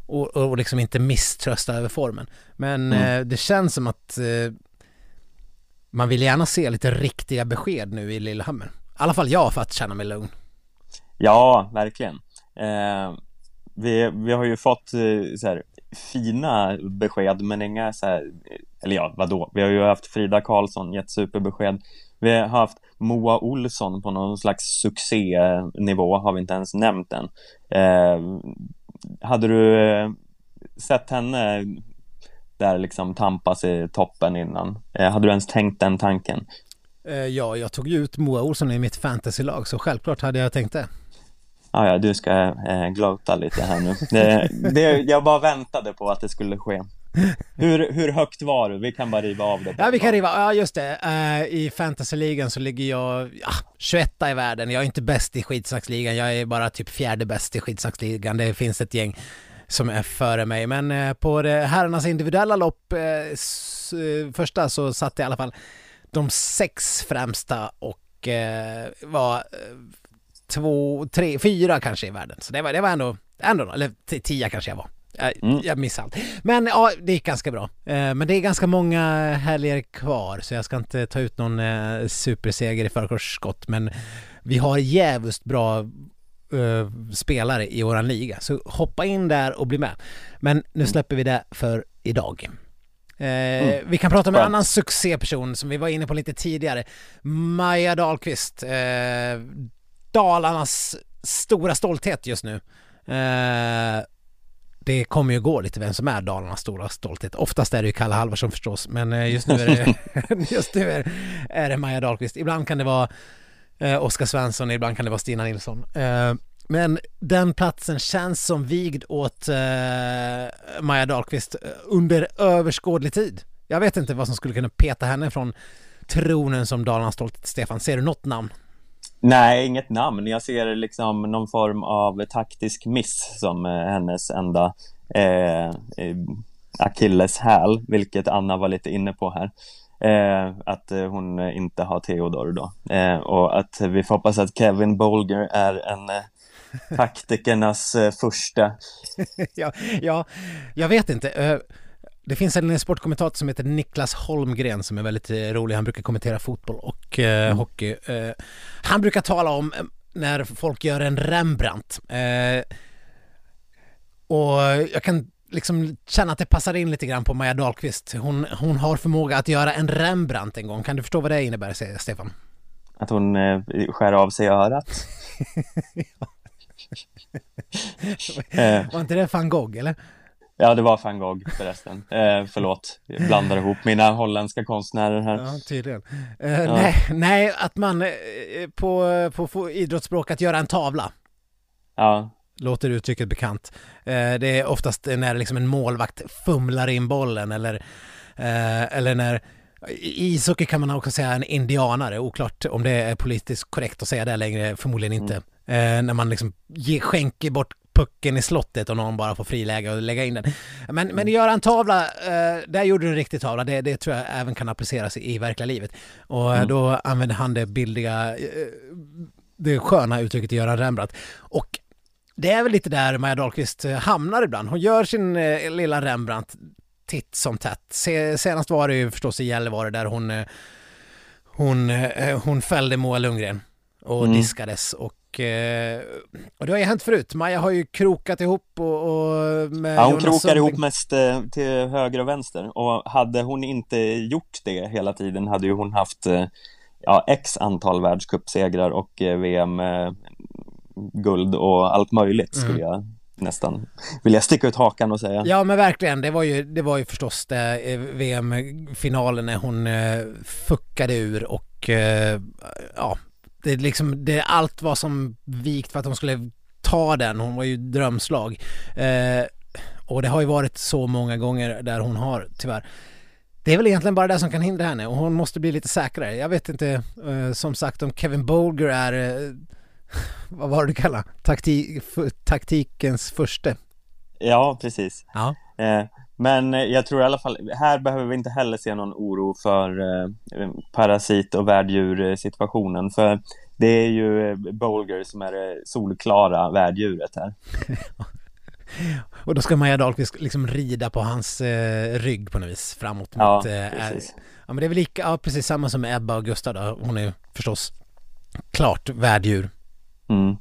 och, och liksom inte misströsta över formen. Men mm. uh, det känns som att man vill gärna se lite riktiga besked nu i Lillehammer. I alla fall jag för att känna mig lugn. Ja, verkligen vi, vi har ju fått eh, så här, fina besked men inga så här, eller ja, vadå? Vi har ju haft Frida Karlsson, gett superbesked. Vi har haft Moa Olsson på någon slags succénivå, har vi inte ens nämnt än. Eh, hade du eh, sett henne där liksom tampas i toppen innan? Eh, hade du ens tänkt den tanken? Eh, ja, jag tog ju ut Moa Olsson i mitt fantasylag, så självklart hade jag tänkt det. Ah, ja, du ska eh, glota lite här nu. Det, det, jag bara väntade på att det skulle ske. Hur, hur högt var du? Vi kan bara riva av det. Ja, vi kan riva, ja just det. Uh, I fantasyligan så ligger jag ja, 21 i världen. Jag är inte bäst i skidsaxligan, jag är bara typ fjärde bäst i skidsaxligan. Det finns ett gäng som är före mig. Men uh, på det herrarnas individuella lopp, uh, första så satt i alla fall de sex främsta och var två, tre, fyra kanske i världen. Så det var, det var ändå, ändå, eller tio kanske jag var. Jag, mm. jag missade allt. Men ja, det gick ganska bra. Eh, men det är ganska många helger kvar så jag ska inte ta ut någon eh, superseger i förskott. Men vi har jävligt bra eh, spelare i våran liga. Så hoppa in där och bli med. Men nu mm. släpper vi det för idag. Mm. Vi kan prata om en annan succéperson som vi var inne på lite tidigare. Maja Dahlqvist. Dalarnas stora stolthet just nu det kommer ju gå lite vem som är Dalarnas stora stolthet. Oftast är det ju Kalle Halvarsson förstås, men eh, just nu är det, just nu är, är det Maja Dahlqvist. Ibland kan det vara eh, Oskar Svensson, ibland kan det vara Stina Nilsson. Eh, men den platsen känns som vigd åt eh, Maja Dahlqvist eh, under överskådlig tid. Jag vet inte vad som skulle kunna peta henne från tronen som Dalarnas stolthet. Stefan, ser du något namn? Nej, inget namn. Jag ser liksom någon form av taktisk miss som eh, hennes enda eh, eh, akilleshäl, vilket Anna var lite inne på här. Eh, att eh, hon inte har Theodor då. Eh, och att vi får hoppas att Kevin Bolger är en eh, taktikernas eh, första. ja, ja, jag vet inte. Det finns en sportkommentator som heter Niklas Holmgren som är väldigt eh, rolig. Han brukar kommentera fotboll och eh, mm. hockey. Eh, han brukar tala om eh, när folk gör en Rembrandt. Eh, och jag kan liksom känna att det passar in lite grann på Maja Dahlqvist. Hon, hon har förmåga att göra en Rembrandt en gång. Kan du förstå vad det innebär, Stefan? Att hon eh, skär av sig örat? Var inte det van Gogh, eller? Ja, det var van Gogh förresten. Eh, förlåt, jag blandar ihop mina holländska konstnärer här. Ja, tydligen. Eh, ja. Nej, nej, att man eh, på, på, på idrottsspråk att göra en tavla. Ja. Låter uttrycket bekant. Eh, det är oftast när liksom en målvakt fumlar in bollen eller, eh, eller när i ishockey kan man också säga en indianare, oklart om det är politiskt korrekt att säga det längre, förmodligen inte. Mm. När man liksom ge, skänker bort pucken i slottet och någon bara får friläge och lägga in den. Men, men göra en tavla, eh, där gjorde du en riktig tavla, det, det tror jag även kan appliceras i, i verkliga livet. Och mm. då använde han det bildiga, eh, det sköna uttrycket göra Rembrandt. Och det är väl lite där Maja Dahlqvist hamnar ibland. Hon gör sin eh, lilla Rembrandt titt som tätt. senast var det ju förstås i Gällivare där hon, eh, hon, eh, hon fällde Moa Lundgren och mm. diskades och, eh, och det har ju hänt förut. Maja har ju krokat ihop och, och med ja, hon Jonas krokar ihop mest till höger och vänster och hade hon inte gjort det hela tiden hade ju hon haft ja, x antal världscupsegrar och VM guld och allt möjligt skulle mm. jag nästan vilja sticka ut hakan och säga. Ja men verkligen, det var ju, det var ju förstås det eh, VM-finalen när hon eh, fuckade ur och eh, ja, det liksom, det, allt var som vikt för att hon skulle ta den, hon var ju drömslag. Eh, och det har ju varit så många gånger där hon har tyvärr det är väl egentligen bara det som kan hindra henne och hon måste bli lite säkrare. Jag vet inte, eh, som sagt om Kevin Bolger är eh, vad var det du kallade Taktik, taktikens första? Ja, precis. Ja. Eh, men jag tror i alla fall, här behöver vi inte heller se någon oro för eh, parasit och värddjursituationen, för det är ju eh, Bolger som är det solklara värddjuret här. och då ska Maja Dahlqvist liksom rida på hans eh, rygg på något vis framåt ja, mot... Eh, precis. ja, men det är väl lika, ja, precis samma som med Ebba och Gustav då. Hon är förstås klart värddjur. Mm.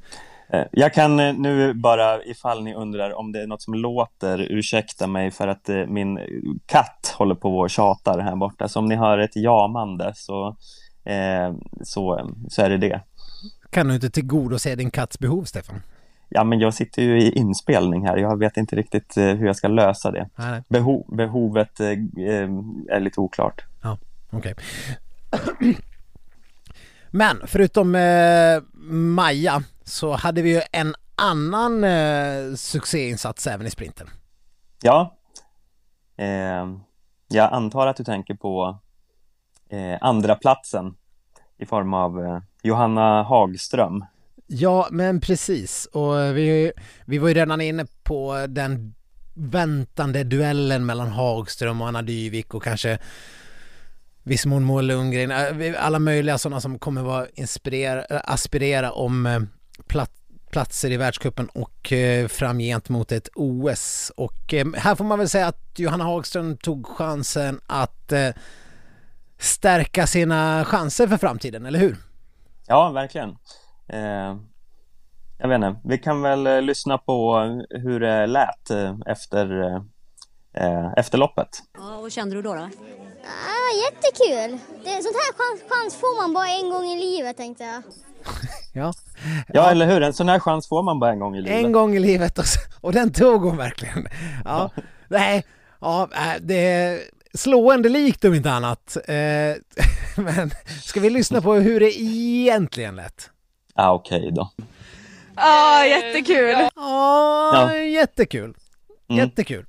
Eh, jag kan eh, nu bara, ifall ni undrar om det är något som låter, ursäkta mig för att eh, min katt håller på och tjatar här borta. Så om ni hör ett jamande så, så, så är det det. Kan du inte tillgodose din katts behov, Stefan? Ja, men jag sitter ju i inspelning här. Jag vet inte riktigt hur jag ska lösa det. Beho behovet eh, är lite oklart. Ja, okej. Okay. Men förutom eh, Maja så hade vi ju en annan eh, succéinsats även i sprinten. Ja, eh, jag antar att du tänker på eh, andra platsen i form av eh, Johanna Hagström. Ja, men precis. Och vi, vi var ju redan inne på den väntande duellen mellan Hagström och Anna Dyvik och kanske viss mån Moa Lundgren, äh, alla möjliga sådana som kommer vara inspirera, aspirera om äh, platser i världskuppen och framgent mot ett OS. Och här får man väl säga att Johanna Hagström tog chansen att stärka sina chanser för framtiden, eller hur? Ja, verkligen. Eh, jag vet inte, vi kan väl lyssna på hur det lät efter, eh, efter loppet. Ja, vad kände du då? då? Ah, jättekul! Det, sånt här chans, chans får man bara en gång i livet tänkte jag. ja. Ja, eller hur? En sån här chans får man bara en gång i livet. En gång i livet och, och den tog hon verkligen. Ja, nej, ja, äh, det är slående likt om inte annat. Eh, men ska vi lyssna på hur det egentligen lät? Ja, ah, okej okay då. Ja, ah, jättekul! Ah, ja, jättekul. Mm. Jättekul.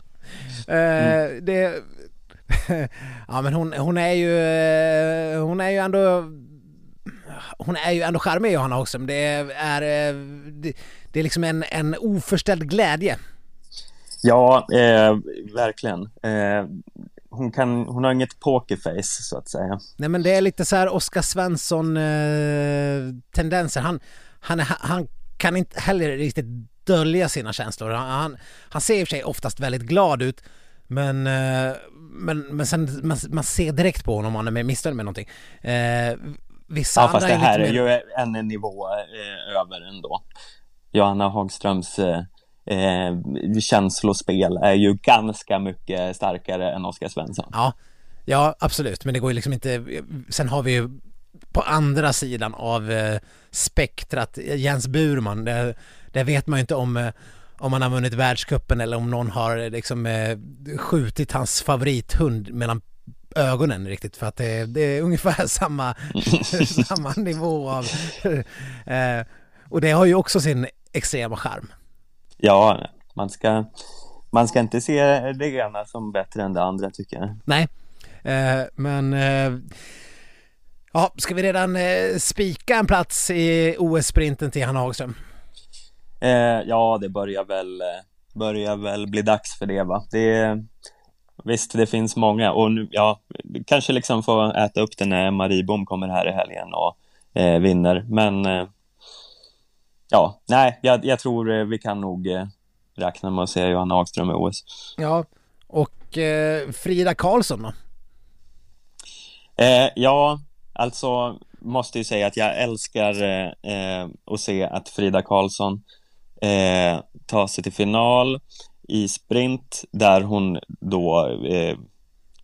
Mm. Eh, det ja men hon, hon är ju, eh, hon är ju ändå hon är ju ändå charmig Johanna Hagström. Det är, det, det är liksom en, en oförställd glädje. Ja, eh, verkligen. Eh, hon, kan, hon har inget pokerface så att säga. Nej men det är lite så här Oskar Svensson eh, tendenser. Han, han, han kan inte heller riktigt dölja sina känslor. Han, han ser i och för sig oftast väldigt glad ut men, eh, men, men sen man, man ser direkt på honom om han är missnöjd med någonting. Eh, vissa ja, fast det här är, ju en nivå eh, över ändå. Johanna Hagströms eh, eh, känslospel är ju ganska mycket starkare än Oskar Svensson. Ja, ja absolut, men det går ju liksom inte. Sen har vi ju på andra sidan av eh, spektrat Jens Burman. Det, det vet man ju inte om eh, om han har vunnit världskuppen eller om någon har liksom eh, skjutit hans favorithund ögonen riktigt för att det, det är ungefär samma, samma nivå av eh, och det har ju också sin extrema charm. Ja, man ska, man ska inte se det ena som bättre än det andra tycker jag. Nej, eh, men eh, Ja, ska vi redan spika en plats i OS-sprinten till Hanna Hagström? Ja, det börjar väl, börjar väl bli dags för det va. Det, visst, det finns många och nu, ja, kanske liksom få äta upp det när Marie Bom kommer här i helgen och eh, vinner. Men eh, ja, nej, jag, jag tror eh, vi kan nog eh, räkna med att se Johanna Hagström i OS. Ja, och eh, Frida Karlsson då? Eh, ja, alltså måste ju säga att jag älskar eh, att se att Frida Karlsson tar sig till final i sprint där hon då eh,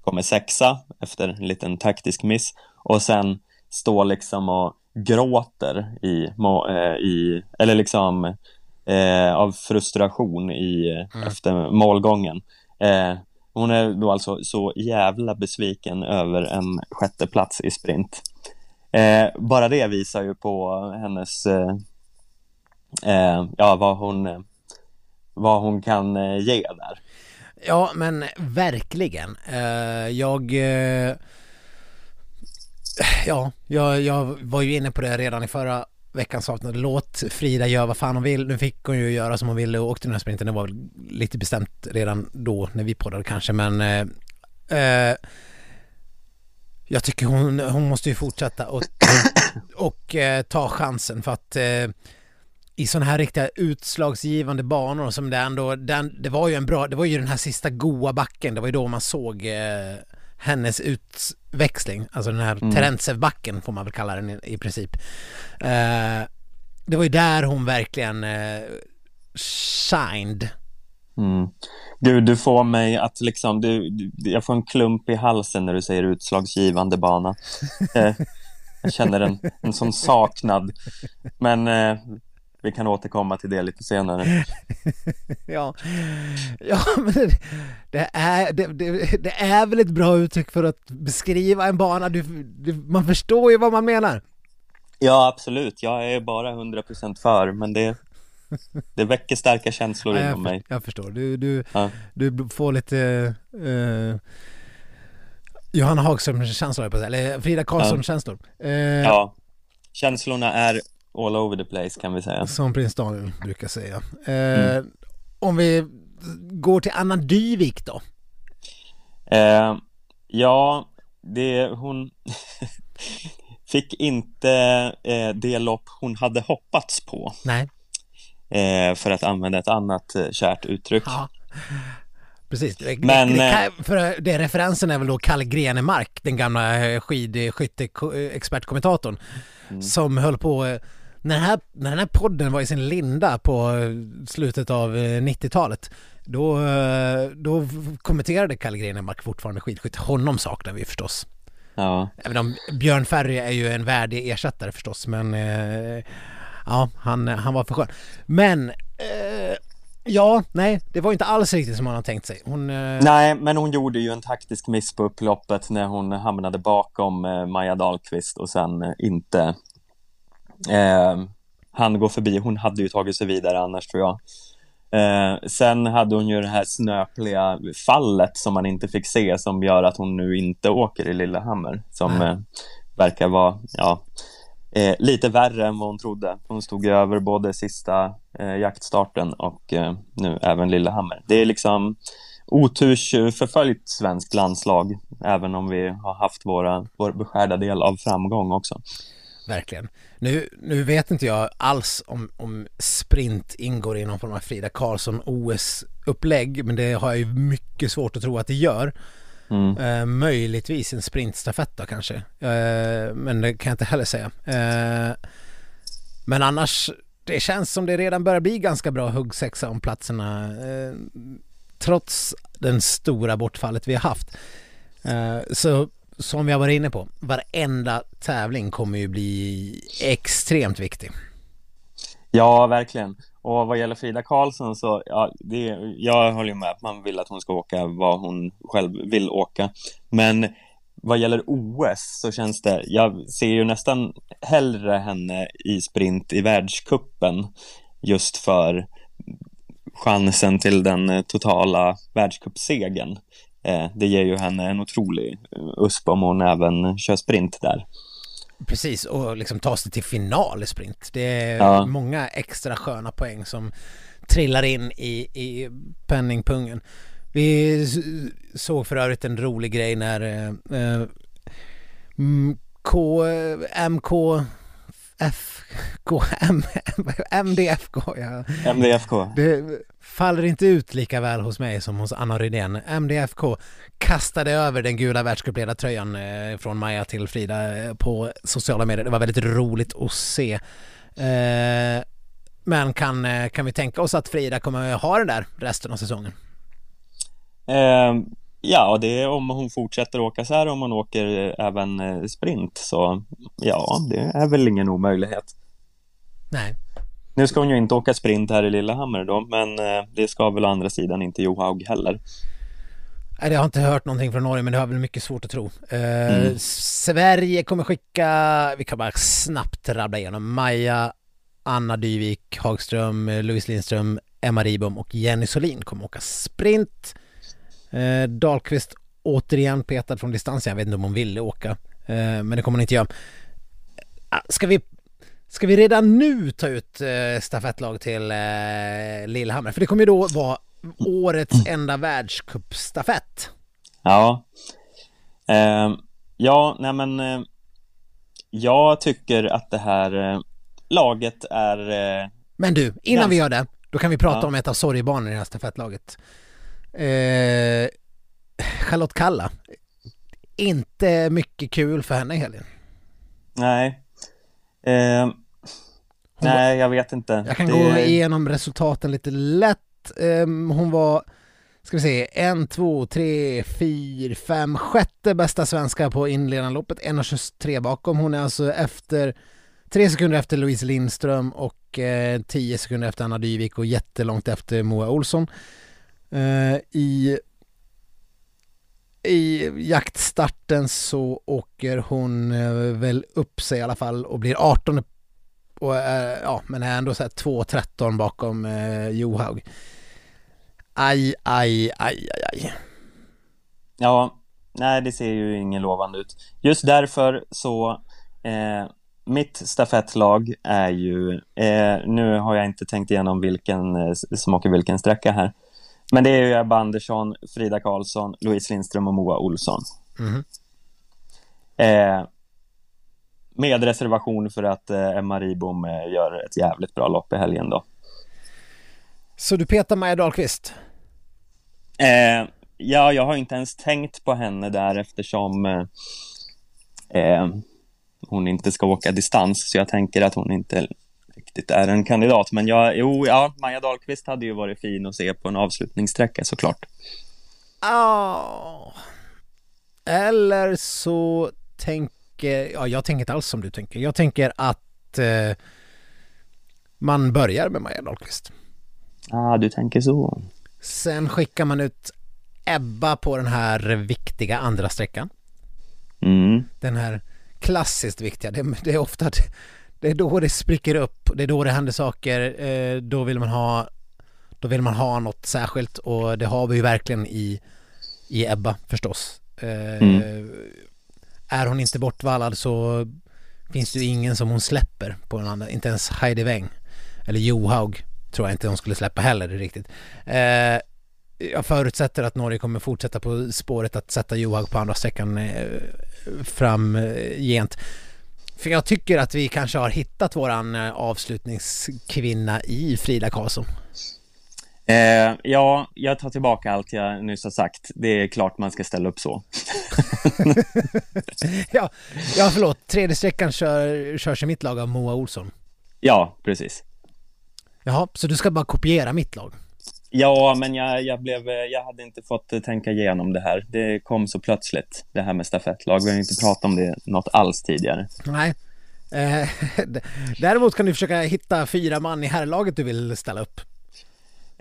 kommer sexa efter en liten taktisk miss och sen står liksom och gråter i, eh, i eller liksom eh, av frustration i, mm. efter målgången. Eh, hon är då alltså så jävla besviken över en sjätte plats i sprint. Eh, bara det visar ju på hennes, eh, ja vad hon, vad hon kan eh, ge där. Ja men verkligen. Eh, jag eh, Ja, jag, jag var ju inne på det redan i förra veckans avsnitt. Låt Frida göra vad fan hon vill. Nu fick hon ju göra som hon ville och åkte den här sprinten. Det var väl lite bestämt redan då när vi poddade kanske men eh, eh, jag tycker hon, hon måste ju fortsätta och, och eh, ta chansen för att eh, i sådana här riktiga utslagsgivande banor som det ändå, den, det var ju en bra, det var ju den här sista goa backen, det var ju då man såg eh, hennes utväxling, alltså den här mm. Terentsev-backen får man väl kalla den i, i princip. Eh, det var ju där hon verkligen eh, shined. Mm. Du, du får mig att liksom, du, du, jag får en klump i halsen när du säger utslagsgivande bana. Eh, jag känner en, en sån saknad. Men eh, vi kan återkomma till det lite senare. ja, ja men det, är, det, det, det, är väl ett bra uttryck för att beskriva en bana, du, du, man förstår ju vad man menar. Ja, absolut. Jag är bara 100% för, men det, det väcker starka känslor ja, inom mig. Jag förstår. Du, du, ja. du får lite uh, Johanna Hagström-känslor, eller Frida Karlsson-känslor. Ja. Uh, ja, känslorna är all over the place kan vi säga. Som prins Daniel brukar säga. Uh, mm. Om vi går till Anna Dyvik då? ja, det hon fick inte det lopp hon hade hoppats på. Nej eh, för att använda ett annat eh, kärt uttryck. Ja. Precis, Men, det, eh, för det referensen är väl då Kalle Grenemark, den gamla eh, skidskytteexpertkommentatorn, mm. som höll på när den, här, när den här podden var i sin linda på slutet av 90-talet då, då kommenterade Kalle Grenemark fortfarande skidskytte. Honom saknar vi förstås. Ja. Även om Björn Ferry är ju en värdig ersättare förstås men ja, han, han var för skön. Men eh, Ja, nej, det var inte alls riktigt som man hade tänkt sig. Hon, eh... Nej, men hon gjorde ju en taktisk miss på upploppet när hon hamnade bakom eh, Maja Dahlqvist och sen eh, inte eh, han går förbi. Hon hade ju tagit sig vidare annars tror jag. Eh, sen hade hon ju det här snöpliga fallet som man inte fick se som gör att hon nu inte åker i Lillehammer som eh, verkar vara, ja, eh, lite värre än vad hon trodde. Hon stod över både sista eh, jaktstarten och eh, nu även Lillehammer. Det är liksom otursförföljt svenskt landslag, även om vi har haft våra, vår beskärda del av framgång också. Verkligen. Nu, nu vet inte jag alls om, om sprint ingår i någon form av Frida Karlsson OS-upplägg, men det har jag ju mycket svårt att tro att det gör. Mm. Eh, möjligtvis en sprintstafett då kanske. Eh, men det kan jag inte heller säga. Eh, men annars, det känns som det redan börjar bli ganska bra huggsexa om platserna. Eh, trots den stora bortfallet vi har haft. Eh, så som jag var inne på, varenda tävling kommer ju bli extremt viktig. Ja, verkligen. Och vad gäller Frida Karlsson så, ja, det, jag håller med att man vill att hon ska åka vad hon själv vill åka. Men vad gäller OS så känns det, jag ser ju nästan hellre henne i sprint i världskuppen just för chansen till den totala världscupsegern. Eh, det ger ju henne en otrolig USP om hon även kör sprint där. Precis, och liksom ta sig till final i sprint. Det är Ja. många extra sköna poäng som trillar in i, i penningpungen. Vi såg för övrigt en rolig grej när eh, eh, K, MK, F, K, M, MDFK, ja. MDFK. Det faller inte ut lika väl hos mig som hos Anna Rydén. MDFK kastade över den gula världscupledartröjan eh, från Maja till Frida eh, på sociala medier. Det var väldigt roligt att se. Eh, Men kan, kan vi tänka oss att Frida kommer ha den där resten av säsongen? Eh, ja, det är om hon fortsätter åka så här, om hon åker även sprint, så ja, det är väl ingen omöjlighet. Nej. Nu ska hon ju inte åka sprint här i Lillehammer då, men eh, det ska väl å andra sidan inte Johaug heller. Nej, Jag har inte hört någonting från Norge men det har väl mycket svårt att tro. Eh, Sverige kommer skicka, vi kan bara snabbt rabbla igenom, Maja, Anna Dyvik, Hagström, Louise Lindström, Emma Ribom och Jenny Solin kommer åka sprint. Eh, Dahlqvist återigen petad från distans, jag vet inte om hon ville åka, eh, men det kommer hon inte göra. Ah, Ska vi, ska vi redan nu ta ut eh, stafettlag till eh, Lillehammer? För det kommer ju då vara årets enda världscupstafett. Ja. Eh, ja, nej men eh, jag tycker att det här eh, laget är eh, Men du, innan Ja. vi gör det, då kan vi prata Ja. om ett av sorgebarnen i det här stafettlaget. Eh, Charlotte Kalla. Inte mycket kul för henne i helgen. Nej. Eh, nej, jag vet inte. Jag kan Det- gå igenom resultaten lite lätt. Ehm, hon var, ska vi se, en, två, tre, fyra, fem, sjätte bästa svenska på inledande loppet, 1.23 bakom. Hon är alltså efter, tre sekunder efter Louise Lindström och eh, tio sekunder efter Anna Dyvik och jättelångt efter Moa Olsson. Eh, I i jaktstarten så åker hon eh, väl upp sig i alla fall och blir 18 och är, ja, men är ändå så här 2.13 bakom eh, Johaug. Aj, aj, aj, aj, aj. Ja, nej det ser ju ingen lovande ut. Just därför så eh, mitt stafettlag är ju, eh, nu har jag inte tänkt igenom vilken eh, som åker vilken sträcka här. Men det är ju Ebba Andersson, Frida Karlsson, Louise Lindström och Moa Olsson. Mhm. Med reservation för att eh, Emma Ribom eh, gör ett jävligt bra lopp i helgen då. Så du petar Maja Dahlqvist? Eh, ja, jag har inte ens tänkt på henne där eftersom eh, eh, hon inte ska åka distans, så jag tänker att hon inte riktigt är en kandidat. Men jag, jo, ja, Maja Dahlqvist hade ju varit fin att se på en avslutningssträcka såklart. Ja. Eller så tänker, ja jag tänker inte alls som du tänker. Jag tänker att eh, man börjar med Maja Dahlqvist. Ah, du tänker så. Sen skickar man ut Ebba på den här viktiga andra sträckan. Mm. Den här klassiskt viktiga. Det, det är ofta det är då det spricker upp. Det är då det händer saker. Eh, då vill man ha då vill man ha något särskilt och det har vi ju verkligen i, i Ebba förstås. Eh, Mm. Är hon inte bortvallad så finns det ju ingen som hon släpper på den andra. Inte ens Heidi Weng. Eller Johaug tror jag inte hon skulle släppa heller riktigt. Eh, jag förutsätter att Norge kommer fortsätta på spåret att sätta Johaug på andra sträckan eh, framgent. Eh, För jag tycker att vi kanske har hittat våran eh, avslutningskvinna i Frida Karlsson. Eh, ja, jag tar tillbaka allt jag nyss har sagt. Det är klart man ska ställa upp så. ja, ja, förlåt. Tredje sträckan kör, körs i mitt lag av Moa Olsson. Ja, precis. Jaha, så du ska bara kopiera mitt lag? Ja, men jag, jag, blev, jag hade inte fått eh, tänka igenom det här. Det kom så plötsligt, det här med stafettlag. Vi har inte pratat om det något alls tidigare. Nej. Eh, däremot kan du försöka hitta fyra man i herrlaget du vill ställa upp.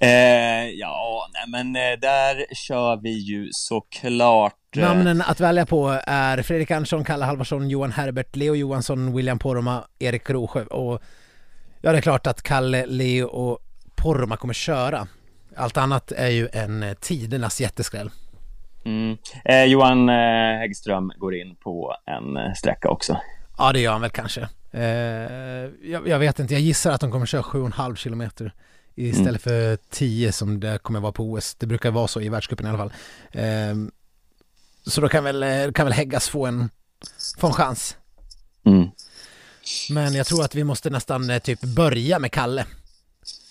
Eh, ja, nej, men eh, där kör vi ju såklart... eh, Namnen att välja på är Fredrik Andersson, Kalle Halvarsson, Johan Herbert, Leo Johansson, William Poromaa, Erik Rosjö och ja, det är klart att Kalle, Leo och Poromaa kommer köra. Allt annat är ju en eh, tidernas jätteskräll. Mm. Eh, Johan eh, Häggström går in på en sträcka också. Ja, det gör han väl kanske. Jag, jag, vet inte, jag gissar att de kommer köra 7,5 kilometer istället mm. för 10 som det kommer vara på OS. Det brukar vara så i världscupen i alla fall. Eh, så då kan väl, eh, kan väl Häggas få en, få en chans. Mm. Men jag tror att vi måste nästan eh, typ börja med Kalle.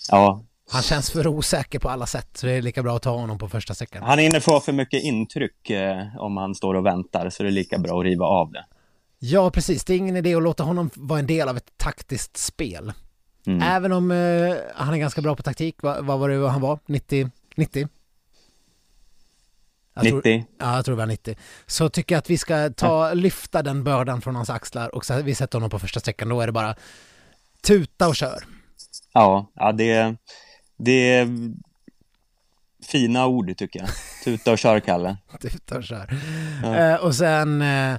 Ja. Han känns för osäker på alla sätt, så det är lika bra att ta honom på första sträckan. Han är inne på för mycket intryck eh, om han står och väntar, så det är lika bra att riva av det. Ja, precis. Det är ingen idé att låta honom vara en del av ett taktiskt spel. Mm. Även om eh, han är ganska bra på taktik. Vad, vad var det han var? 90? 90? Jag 90? Tror, ja, jag tror det var 90. Så tycker jag att vi ska ta, lyfta den bördan från hans axlar och så, vi sätter honom på första sträckan. Då är det bara tuta och kör. Ja, ja det, det är fina ord tycker jag. Tuta och kör, Kalle. tuta och kör. Ja. Eh, och sen eh,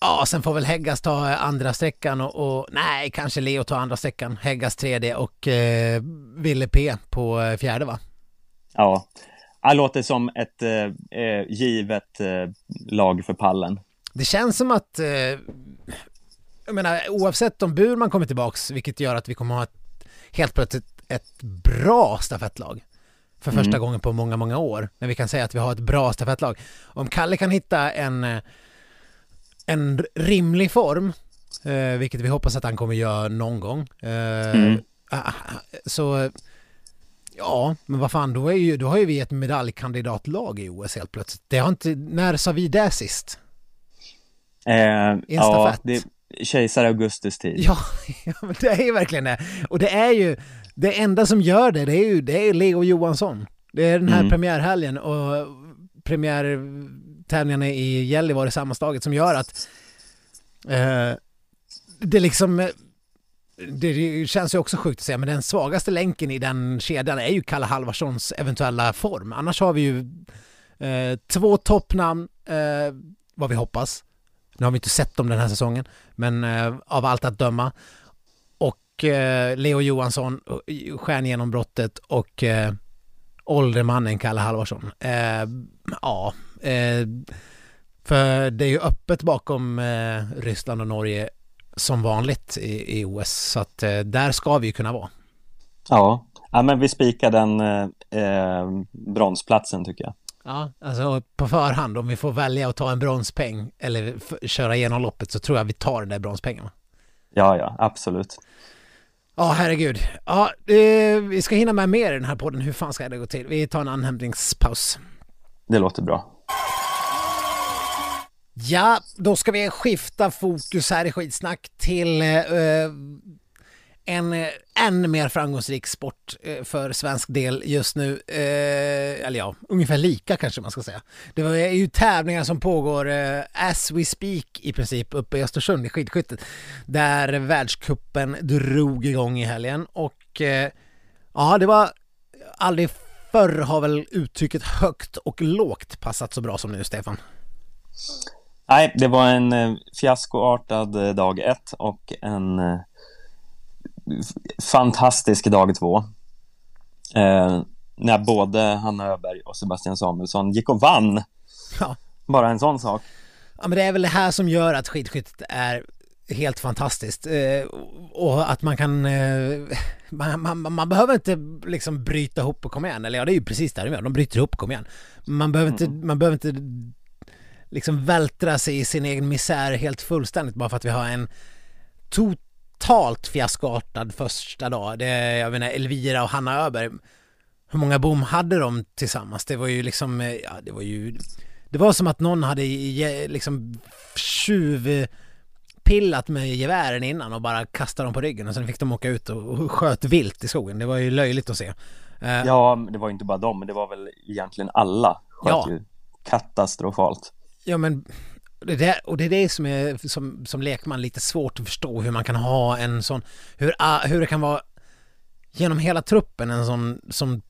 Ja, sen får väl Häggas ta andra sträckan och, och, nej, kanske Leo tar andra sträckan. Häggas tredje och eh, Ville P på eh, fjärde va? Ja, det låter som ett eh, eh, givet eh, lag för pallen. Det känns som att, eh, jag menar oavsett om Burman kommer tillbaks, vilket gör att vi kommer ha ett, helt plötsligt ett bra stafettlag för första mm. gången på många, många år. Men vi kan säga att vi har ett bra stafettlag. Om Kalle kan hitta en en rimlig form, eh, vilket vi hoppas att han kommer göra någon gång. Eh, mm. Ah, ah, så ja, men vad fan, då, är ju, då har ju vi ett medaljkandidatlag i OS helt plötsligt. Det har inte, när sa vi det sist? Eh, ja, det kejsar Augustus tid. Ja, ja, men det är ju verkligen det. Och det är ju, det enda som gör det, det är ju det är Leo Johansson. Det är den här mm. premiärhelgen och premiär tävlingarna i Gällivare sammanslaget som gör att eh, det liksom det känns ju också sjukt att säga, men den svagaste länken i den kedjan är ju Kalle Halvarssons eventuella form. Annars har vi ju eh, två toppnamn, eh, vad vi hoppas. Nu har vi inte sett dem den här säsongen, men eh, av allt att döma. Och eh, Leo Johansson, eh, stjärngenombrottet och eh, åldermannen Kalle Halvarsson. Eh, ja, Eh, för det är ju öppet bakom eh, Ryssland och Norge som vanligt i, i OS, så att eh, där ska vi ju kunna vara. Ja, ja men vi spikar den eh, eh, bronsplatsen tycker jag. Ja, alltså på förhand om vi får välja att ta en bronspeng eller köra igenom loppet så tror jag vi tar den där bronspengen. Ja, ja, absolut. Ja, herregud. Ja, eh, vi ska hinna med mer i den här podden. Hur fan ska det gå till? Vi tar en anhämtningspaus. Det låter bra. Ja, då ska vi skifta fokus här i skitsnack till eh, en eh, än mer framgångsrik sport eh, för svensk del just nu. Eh, eller ja, ungefär lika kanske man ska säga. Det är ju tävlingar som pågår eh, as we speak i princip uppe i Östersund i skidskyttet. Där världskuppen drog igång i helgen och eh, ja, det var aldrig förr har väl uttrycket högt och lågt passat så bra som nu, Stefan? Nej, det var en eh, fiaskoartad eh, dag ett och en eh, fantastisk dag två. Eh, när både Hanna Öberg och Sebastian Samuelsson gick och vann. Ja. Bara en sån sak. Ja, men det är väl det här som gör att skidskyttet är helt fantastiskt. Eh, och att man kan... Eh, man, man, man, behöver inte liksom bryta ihop och komma igen. Eller ja, det är ju precis det de gör. De bryter ihop och kommer igen. Man behöver inte, mm. man behöver inte liksom vältra sig i sin egen misär helt fullständigt bara för att vi har en totalt fiaskoartad första dag. Det jag menar, Elvira och Hanna Öberg. Hur många bom hade de tillsammans? Det var ju liksom, eh, ja det var ju... Det var som att någon hade liksom tjuv pillat med gevären innan och bara kastat dem på ryggen och sen fick de åka ut och sköt vilt i skogen. Det var ju löjligt att se. Eh, ja, det var ju inte bara dem, det var väl egentligen alla sköt ja. ju katastrofalt. Ja men det där, och det är det som är som, som lekman lite svårt att förstå hur man kan ha en sån, hur, ah, hur det kan vara genom hela truppen en sån som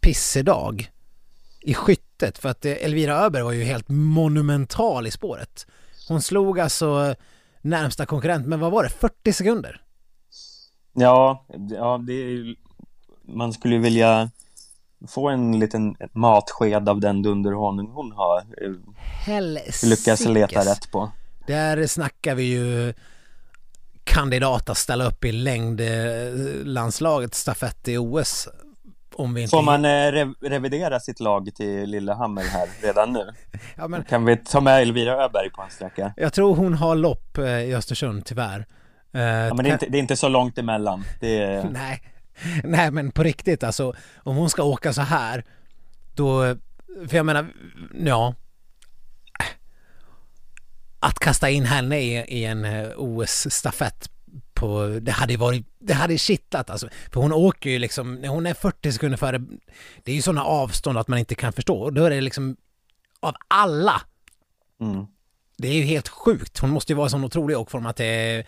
pissedag i skyttet för att eh, Elvira Öberg var ju helt monumental i spåret. Hon slog alltså närmsta konkurrent, men vad var det, 40 sekunder? Ja, ja det är, man skulle vilja få en liten matsked av den dunderhonung hon har Helsikes. lyckas leta rätt på. Där snackar vi ju kandidat att ställa upp i längdlandslaget stafett i OS. Om vi inte... Får man eh, rev revidera sitt lag till Lillehammer här redan nu? Ja, men... Kan vi ta med Elvira Öberg på en sträcka? Jag tror hon har lopp eh, i Östersund tyvär. Uh, ja, men det är, inte, det är, inte, så långt emellan. Är... Nej. Nej, men på riktigt alltså. Om hon ska åka så här, då... För jag menar, ja. Att kasta in henne i, i en eh, OS-stafett på, det hade varit, det hade kittlat alltså. För hon åker ju liksom, när hon är 40 sekunder före, det är ju sådana avstånd att man inte kan förstå. Och då är det liksom, av alla, mm. det är ju helt sjukt. Hon måste ju vara en sån otrolig åkform att det är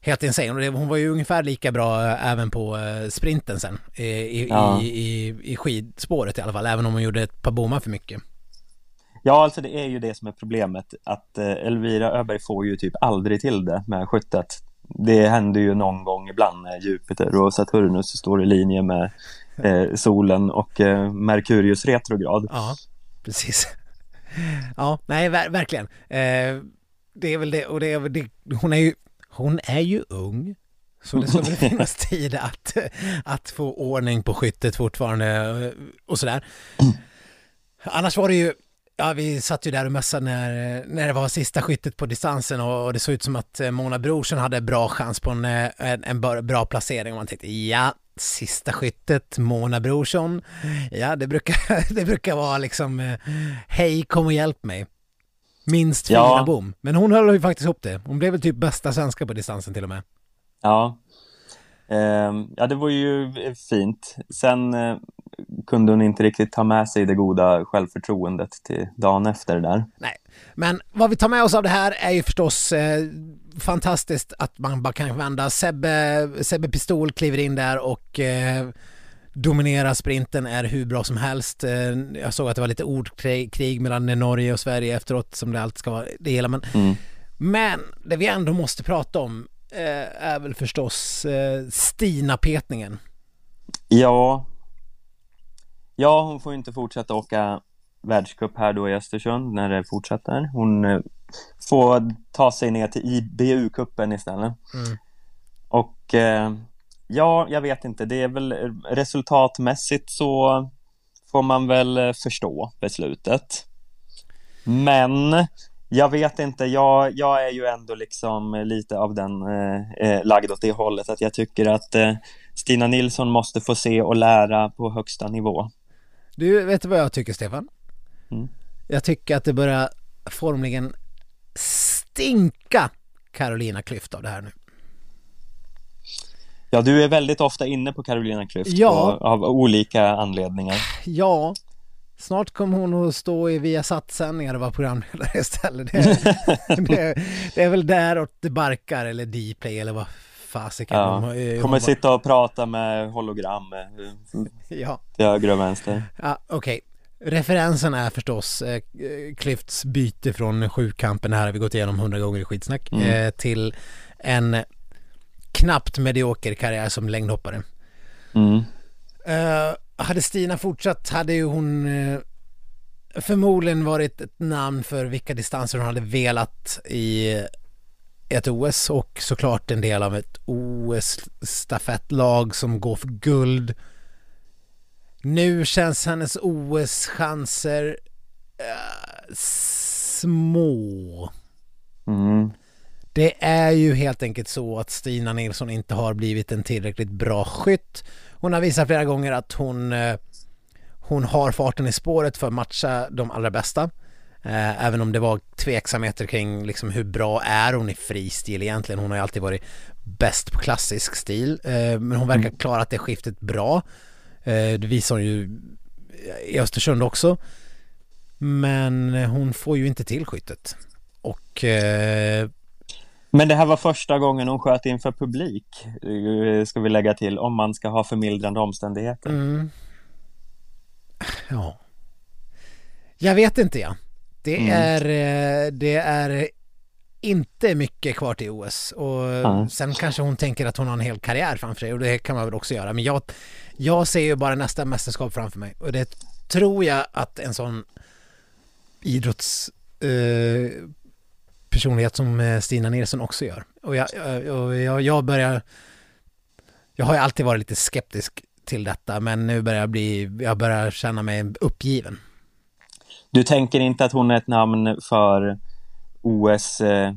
helt insane. Och hon var ju ungefär lika bra eh, även på eh, sprinten sen, i, ja. i, i, i skidspåret i alla fall, även om hon gjorde ett par bommar för mycket. Ja, alltså det är ju det som är problemet, att eh, Elvira Öberg får ju typ aldrig till det med skyttet det händer ju någon gång ibland när Jupiter och Saturnus står i linje med eh, solen och eh, Merkurius retrograd. Ja, precis. Ja, nej, ver verkligen. Eh, det är väl det, och det är väl det, hon är ju, hon är ju ung. Så det väl finnas tid att, att få ordning på skyttet fortfarande eh, och sådär. Annars var det ju, Ja, vi satt ju där och mössade när, när det var sista skyttet på distansen och, och det såg ut som att eh, Mona Brorsson hade bra chans på en, eh, en, en bra placering och man tänkte ja, sista skyttet, Mona Brorsson, ja det brukar, det brukar vara liksom eh, hej kom och hjälp mig. Minst fyra ja. bom. Men hon höll ju faktiskt ihop det. Hon blev väl typ bästa svenska på distansen till och med. Ja. Eh, ja, det var ju fint. Sen kunde hon inte riktigt ta med sig det goda självförtroendet till dagen efter där. Nej, men vad vi tar med oss av det här är ju förstås eh, fantastiskt att man bara kan vända. Sebbe, Sebbe Pistol kliver in där och eh, dominerar sprinten, är hur bra som helst. Eh, jag såg att det var lite ordkrig mellan Norge och Sverige efteråt som det alltid ska vara det hela. Men, mm. men det vi ändå måste prata om eh, är väl förstås eh, Stina-petningen. Ja, Ja, hon får inte fortsätta åka världscup här då i Östersund när det fortsätter. Hon eh, får ta sig ner till IBU-cupen istället. Mm. Och eh, ja, jag vet inte, det är väl resultatmässigt så får man väl eh, förstå beslutet. Men jag vet inte, jag, jag är ju ändå liksom lite av den eh, lagd åt det hållet att jag tycker att eh, Stina Nilsson måste få se och lära på högsta nivå. Du, vet du vad jag tycker Stefan? Mm. Jag tycker att det börjar formligen stinka Carolina Klüft av det här nu. Ja, du är väldigt ofta inne på Carolina Klüft ja. av olika anledningar. Ja, snart kommer hon att stå i Viasat-sändningar och vara programledare istället. Det, det, det, är väl däråt det barkar eller Dplay eller vad fasiken. Ja. De, kommer sitta och prata med hologram eh, ja. till höger och vänster. Ja, okej. Okay. Referensen är förstås eh, byte från sjukampen, här har vi gått igenom hundra gånger i skitsnack, mm. eh, till en knappt medioker karriär som längdhoppare. Mm. Eh, hade Stina fortsatt hade ju hon eh, förmodligen varit ett namn för vilka distanser hon hade velat i ett OS och såklart en del av ett OS-stafettlag som går för guld. Nu känns hennes OS-chanser äh, små. Mm. Det är ju helt enkelt så att Stina Nilsson inte har blivit en tillräckligt bra skytt. Hon har visat flera gånger att hon, eh, hon har farten i spåret för att matcha de allra bästa. Eh, även om det var tveksamheter kring liksom hur bra är hon i fristil egentligen. Hon har ju alltid varit bäst på klassisk stil. Eh, men hon verkar mm. klarat det skiftet bra. Eh, det visar hon ju i Östersund också. Men hon får ju inte till skyttet. Och... Eh... Men det här var första gången hon sköt inför publik, eh, ska vi lägga till, om man ska ha förmildrande omständigheter. Mm. Ja. Jag vet inte ja. Det, mm. är, eh, det är inte mycket kvar till OS och mm. sen kanske hon tänker att hon har en hel karriär framför sig och det kan man väl också göra. Men jag, jag ser ju bara nästa mästerskap framför mig och det tror jag att en sån idrotts... Eh, personlighet som eh, Stina Nilsson också gör. Och jag, och jag, jag börjar... Jag har ju alltid varit lite skeptisk till detta, men nu börjar jag bli... Jag börjar känna mig uppgiven. Du tänker inte att hon är ett namn för OS eh,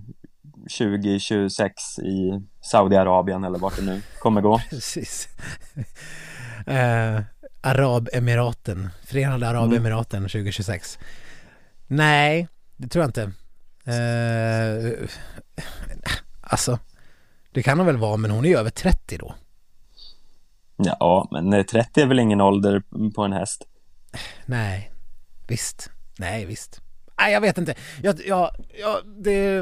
2026 i Saudiarabien eller vart det nu kommer gå? Precis. eh, Arabemiraten, Förenade Arabemiraten 2026. Nej, det tror jag inte. Eh, alltså, det kan hon väl vara, men hon är ju över 30 då. Ja, men 30 är väl ingen ålder på en häst? Nej, visst. Nej, visst. Nej, jag vet inte. Jag, jag, jag, det,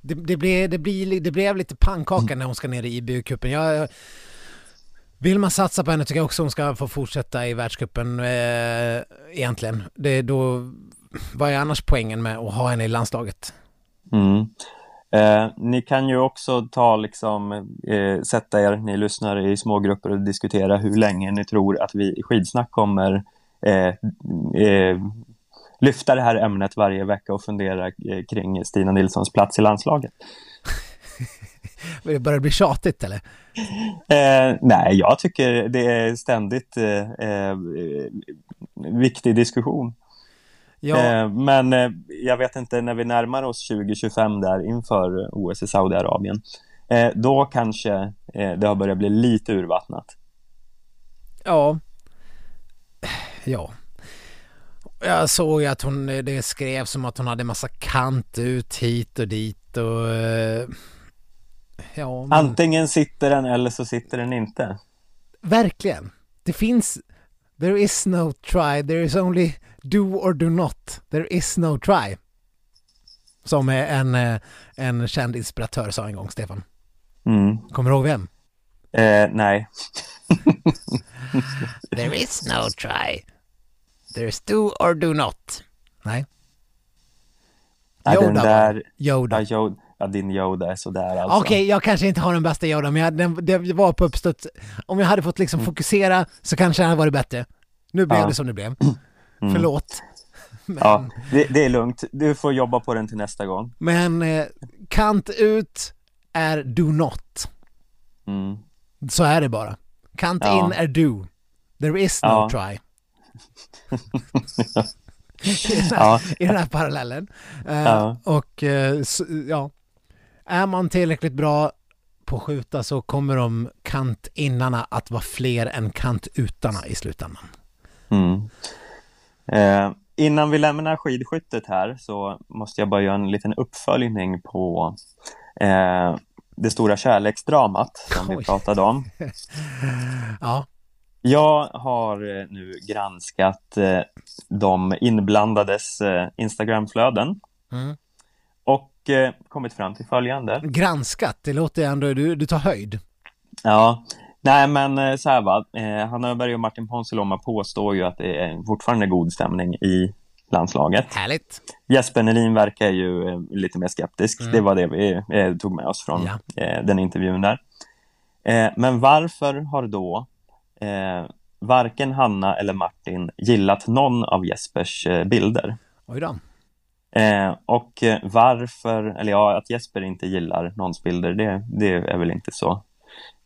det, det, blev, det, blev, det blev lite pannkaka när hon ska ner i IBU-cupen. Jag, vill man satsa på henne tycker jag också hon ska få fortsätta i världscupen eh, egentligen. Det, då, vad är annars poängen med att ha henne i landslaget? Mm. Eh, ni kan ju också ta liksom, eh, sätta er, ni lyssnar i smågrupper och diskutera hur länge ni tror att vi i skidsnack kommer eh, eh lyfta det här ämnet varje vecka och fundera eh, kring Stina Nilssons plats i landslaget. det börjar bli tjatigt eller? Eh, nej, jag tycker det är ständigt eh, eh viktig diskussion. Ja. Eh, men eh, jag vet inte, när vi närmar oss 2025 där inför OS i Saudiarabien, då kanske det har börjat bli lite urvattnat. Ja. Ja. Jag såg att hon, det skrevs som att hon hade massa kant ut hit och dit och... Ja, men... Antingen sitter den eller så sitter den inte. Verkligen. Det finns... There is no try, there is only do or do not. There is no try. Som en, eh, en känd inspiratör sa en gång, Stefan. Mm. Kommer du ihåg vem? Eh, nej. There is no try. Is do or do not. Nej. Yoda. Den där... Yoda. Ja, Yoda. Ja, din Yoda är sådär alltså. Okej, okay, jag kanske inte har den bästa Yoda, men jag, den, det var på uppstuds. Om jag hade fått liksom mm. fokusera så kanske det hade varit bättre. Nu blev ja. det som det blev. Mm. Förlåt. Men... Ja, det, det, är lugnt. Du får jobba på den till nästa gång. Men eh, kant ut är do not. Mm. Så är det bara. Kant ja. in är do. There is no ja. try. I, den här, ja. I den här parallellen. Uh, ja. Och uh, så, ja, är man tillräckligt bra på att skjuta så kommer de kantinnarna att vara fler än kantutarna i slutändan. Mm. Eh, innan vi lämnar skidskyttet här så måste jag bara göra en liten uppföljning på eh, det stora kärleksdramat som Oj. vi pratade om. ja. Jag har eh, nu granskat eh, de inblandades eh, Instagramflöden. Mm. Och kommit fram till följande. Granskat, det låter ändå, du, du tar höjd. Ja, Nej, men så här va. Hanna Öberg och Martin Ponsiluoma påstår ju att det är fortfarande god stämning i landslaget. Härligt. Jesper Nelin verkar ju lite mer skeptisk. Mm. Det var det vi tog med oss från ja. den intervjun där. Men varför har då varken Hanna eller Martin gillat någon av Jespers bilder? Oj då. och varför, eller ja, att Jesper inte gillar någons bilder, det, det är väl inte så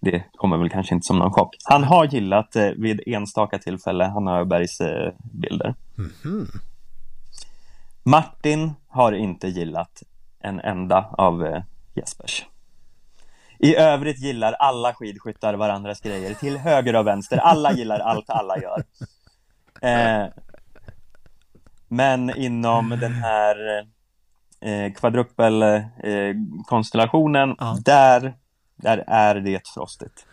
det kommer väl kanske inte som någon chock. Han har gillat eh, vid enstaka tillfälle Hanna Öbergs eh, bilder. Mm -hmm. Martin har inte gillat en enda av eh, Jespers. I övrigt gillar alla skidskyttar varandras grejer till höger och vänster. Alla gillar allt alla gör. Eh, men inom den här eh, kvadrupelkonstellationen, eh, där där är det frostigt.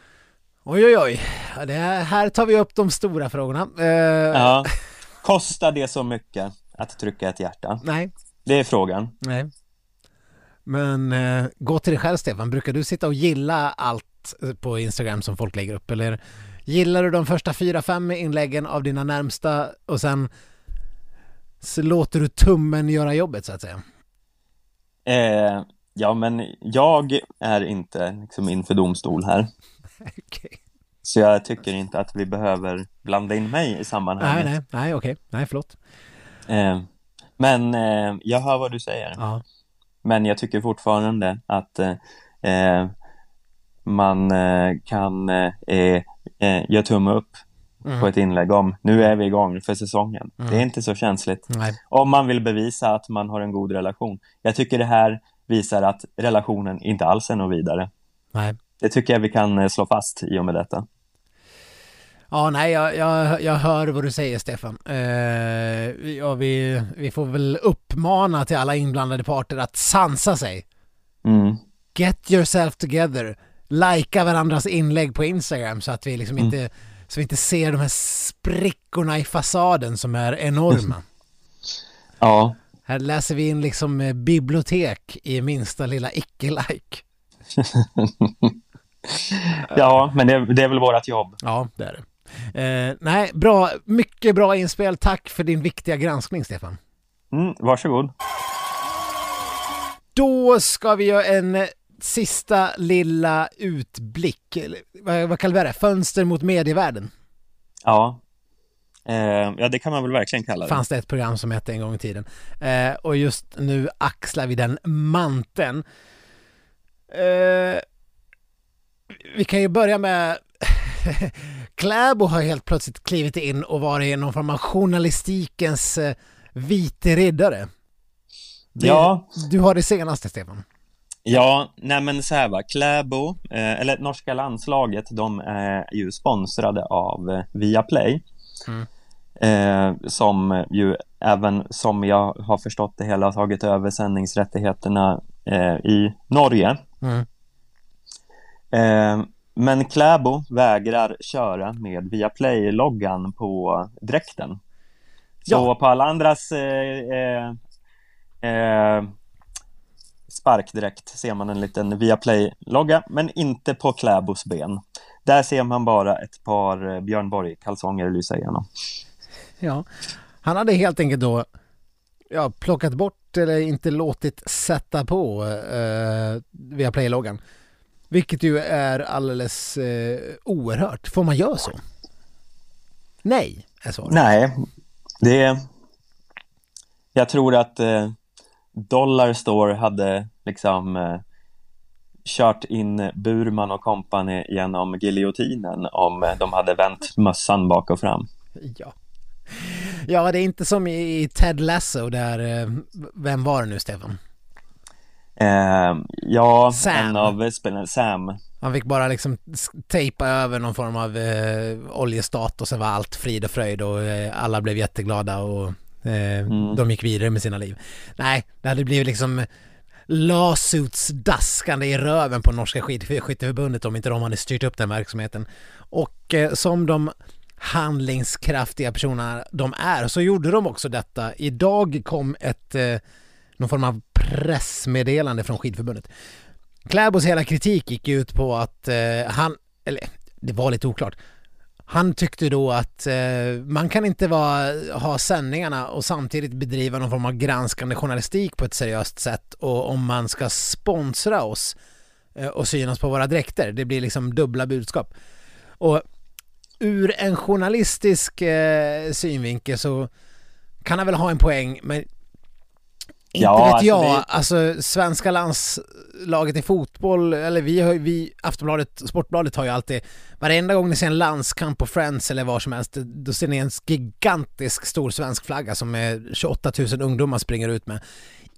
Oj, oj, oj. Det här, här tar vi upp de stora frågorna. Uh... Ja. Kostar det så mycket att trycka ett hjärta? Nej. Det är frågan. Nej. Men uh, gå till dig själv, Stefan. Brukar du sitta och gilla allt på Instagram som folk lägger upp? Eller gillar du de första fyra, fem inläggen av dina närmsta och sen så låter du tummen göra jobbet, så att säga? Eh, Ja, men jag är inte liksom inför domstol här. okay. Så jag tycker inte att vi behöver blanda in mig i sammanhanget. Nej, nej, nej, okej. Okay. Nej, förlåt. Eh, men eh, jag hör vad du säger. Ja. Men jag tycker fortfarande att eh, man eh, kan eh, eh, göra tumme upp Mm. på ett inlägg om nu är vi igång för säsongen. Mm. Det är inte så känsligt. Nej. Om man vill bevisa att man har en god relation. Jag tycker det här visar att relationen inte alls är något vidare. Nej. Det tycker jag vi kan eh, slå fast i och med detta. Ja, nej, jag, jag, jag hör vad du säger Stefan. Eh, ja, vi, vi får väl uppmana till alla inblandade parter att sansa sig. Mm. Get yourself together. Lajka varandras inlägg på Instagram så att vi liksom Mm. inte, så vi inte ser de här sprickorna i fasaden som är enorma. Ja, Här läser vi in liksom eh, bibliotek i minsta lilla icke-like. ja men det, det är väl vårt jobb. Ja, det är det. Eh, nej, bra, mycket bra inspel. Tack för din viktiga granskning, Stefan. Mm, varsågod. Då ska vi göra en sista lilla utblick. Vad, vad kallar vi det? Fönster mot medievärlden. Ja. Eh, ja, det kan man väl verkligen kalla det. Fanns det ett program som hette en gång i tiden. Eh, och just nu axlar vi den manteln. Eh, vi kan ju börja med Kläbo har helt plötsligt klivit in och varit någon form av journalistikens eh, vite riddare. Det- Ja. Du har det senaste, Stefan. Ja, nej men så här va, Kläbo, eh, eller norska landslaget, de är ju sponsrade av eh, Viaplay. Mm. Eh, som ju även, som jag har förstått det hela, tagit över sändningsrättigheterna eh, i Norge. Mm. Men Kläbo vägrar köra med Viaplay-loggan på dräkten. Så Ja. på alla andras eh, eh, eh, sparkdräkt ser man en liten Viaplay-logga, men inte på Kläbos ben. Där ser man bara ett par eh, Björn Borg-kalsonger lysa igenom. Ja, han hade helt enkelt då ja, plockat bort eller inte låtit sätta på eh, via Play-loggan. Vilket ju är alldeles eh, oerhört. Får man göra så? Nej, är svaret. Nej, det... Jag tror att eh, Dollar Store hade liksom eh, kört in Burman och company genom giljotinen om eh, de hade vänt mössan bak och fram. Ja. ja, det är inte som i Ted Lasso där, eh, vem var det nu Stefan? Eh, ja, Sam. en av spelarna, Sam. Han fick bara liksom tejpa över någon form av eh, oljestat och sen var allt frid och fröjd och eh, alla blev jätteglada och eh, Mm. de gick vidare med sina liv. Nej, det hade blivit liksom lawsuits daskande i röven på norska skytteförbundet om inte de hade styrt upp den verksamheten. Och eh, som de handlingskraftiga personerna de är så gjorde de också detta. Idag kom ett eh, någon form av pressmeddelande från skidförbundet. Kläbos hela kritik gick ut på att eh, han, eller det var lite oklart. Han tyckte då att eh, man kan inte vara, ha sändningarna och samtidigt bedriva någon form av granskande journalistik på ett seriöst sätt och om man ska sponsra oss eh, och synas på våra dräkter. Det blir liksom dubbla budskap. Och ur en journalistisk eh, synvinkel så kan han väl ha en poäng men inte Ja, vet alltså jag, det- alltså svenska landslaget i fotboll, eller vi har vi, Aftonbladet, Sportbladet har ju alltid, varenda gång ni ser en landskamp på Friends eller var som helst, då ser ni en gigantisk stor svensk flagga som är 28 000 ungdomar springer ut med.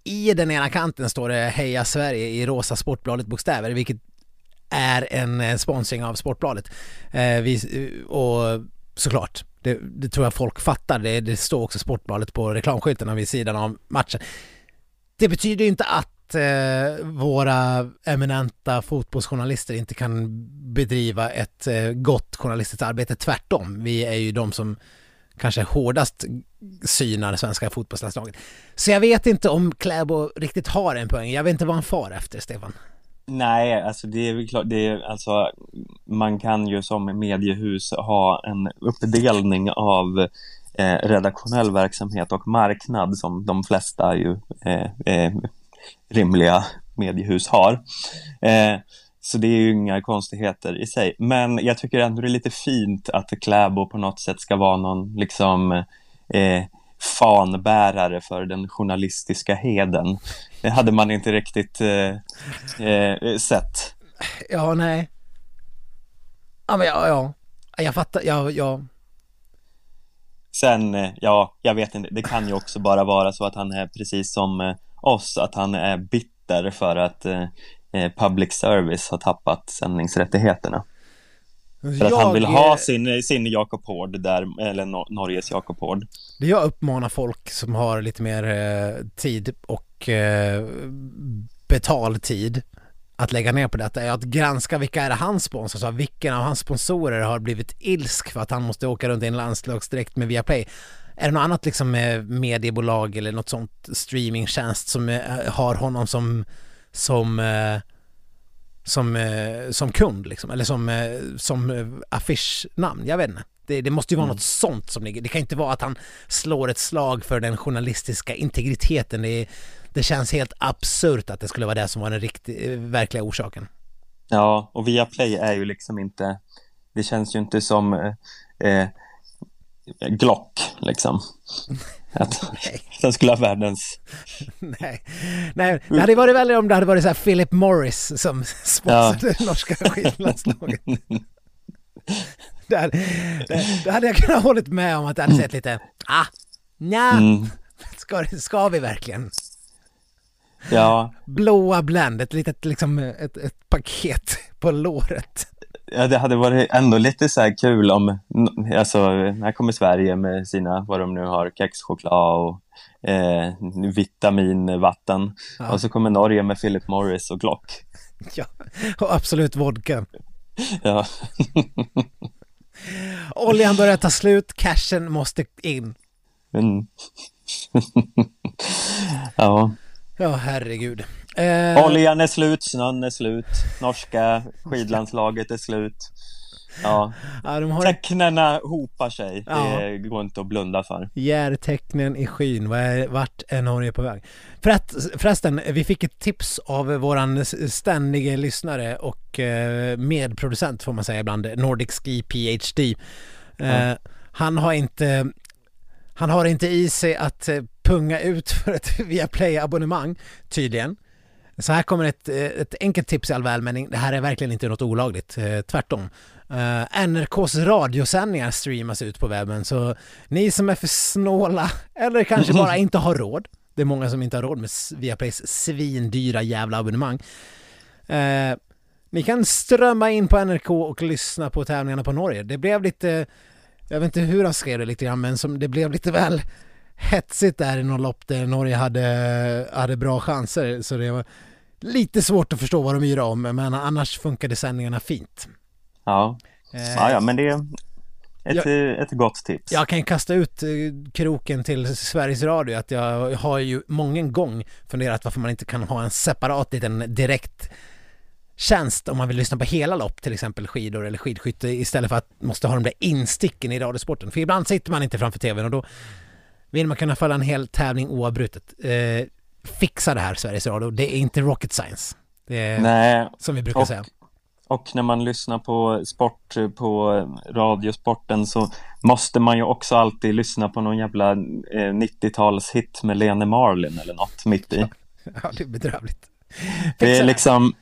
I den ena kanten står det Heja Sverige i rosa Sportbladet-bokstäver, vilket är en eh, sponsring av Sportbladet. Eh, vi, och såklart, det, det tror jag folk fattar. Det, det står också Sportbladet på reklamskyltarna vid sidan av matchen. Det betyder ju inte att eh, våra eminenta fotbollsjournalister inte kan bedriva ett eh, gott journalistiskt arbete. Tvärtom, vi är ju de som kanske hårdast synar svenska fotbollslandslaget. Så jag vet inte om Kläbo riktigt har en poäng. Jag vet inte vad han far efter, Stefan. Nej, alltså det är väl klart, det är alltså man kan ju som mediehus ha en uppdelning av eh, redaktionell verksamhet och marknad som de flesta ju eh, eh, rimliga mediehus har. Eh, så det är ju inga konstigheter i sig. Men jag tycker ändå det är lite fint att Kläbo på något sätt ska vara någon liksom eh, fanbärare för den journalistiska heden. Det hade man inte riktigt eh, eh, sett. Ja, nej. Ja, men ja, ja. Jag fattar, ja, ja. Sen, eh, ja, jag vet inte, det kan ju också bara vara så att han är precis som eh, oss, att han är bitter för att eh, public service har tappat sändningsrättigheterna. För att han vill ha sin, sin Jakob Hård där, eller Norges Jakob Hård. Det jag uppmanar folk som har lite mer eh, tid och eh, betaltid att lägga ner på detta är att granska vilka är det han sponsrar, alltså vilken av hans sponsorer har blivit ilsk för att han måste åka runt i en landslagsdräkt med Viaplay. Är det något annat liksom med mediebolag eller något sånt streamingtjänst som eh, har honom som, som eh, som, eh, som kund liksom, eller som, som affischnamn, jag vet inte. Det, det måste ju vara mm. något sånt som ligger, det kan inte vara att han slår ett slag för den journalistiska integriteten. Det, det känns helt absurt att det skulle vara det som var den riktiga, verkliga orsaken. Ja, och Viaplay är ju liksom inte, det känns ju inte som eh, Glock liksom. Att den skulle ha världens... Nej. Nej, det hade varit värre om det hade varit så här Philip Morris som sponsrade ja. norska skidlandslaget. där, där, där hade jag kunnat hållit med om att det hade sett lite, ah, nja, mm. ska, ska vi verkligen? Ja. Blåa Blend, ett litet liksom, ett, ett paket på låret. Ja, det hade varit ändå lite så här kul om, alltså, här kommer Sverige med sina, vad de nu har, kexchoklad och eh, vitaminvatten. Ja. Och så kommer Norge med Philip Morris och Glock. Ja, och absolut vodka. Ja. Oljan börjar ta slut, cashen måste in. Mm. ja. Ja, herregud. Eh... Oljan är slut, snön är slut, norska skidlandslaget är slut. Ja, ja de har... tecknena hopar sig. Ja. Det går inte att blunda för. Järtecknen i skyn, vart är Norge på väg? förresten, vi fick ett tips av våran ständige lyssnare och eh, medproducent får man säga ibland, Nordic Ski PhD. Eh, ja. Han har inte han har inte i sig att eh, punga ut för ett Viaplay-abonnemang, tydligen. Så här kommer ett, eh, ett enkelt tips i all välmening. Det här är verkligen inte något olagligt, eh, tvärtom. Uh, NRKs radiosändningar streamas ut på webben, så ni som är för snåla eller kanske bara inte har råd, det är många som inte har råd med Viaplays svindyra jävla abonnemang. Ni kan strömma in på NRK och lyssna på tävlingarna på Norge. Det blev lite, jag vet inte hur han skrev det lite grann, men som det blev lite väl hetsigt där i något lopp där Norge hade, hade bra chanser. Så det var lite svårt att förstå vad de yrade om, men annars funkade sändningarna fint. Ja, eh, ja, ja men det är ett, jag, ett gott tips. Jag kan kasta ut eh, kroken till Sveriges Radio att jag har ju många gång funderat varför man inte kan ha en separat liten direkt tjänst om man vill lyssna på hela lopp, till exempel skidor eller skidskytte istället för att måste ha de där insticken i radiosporten. För ibland sitter man inte framför tvn och då vill man kunna följa en hel tävling oavbrutet. Eh, fixa det här Sveriges Radio, det är inte rocket science. Är Nej, som vi brukar och, säga. Och när man lyssnar på sport på radiosporten så måste man ju också alltid lyssna på någon jävla eh, 90-talshit med Lene Marlin eller något mitt i. Ja, det är bedrövligt. Det är liksom,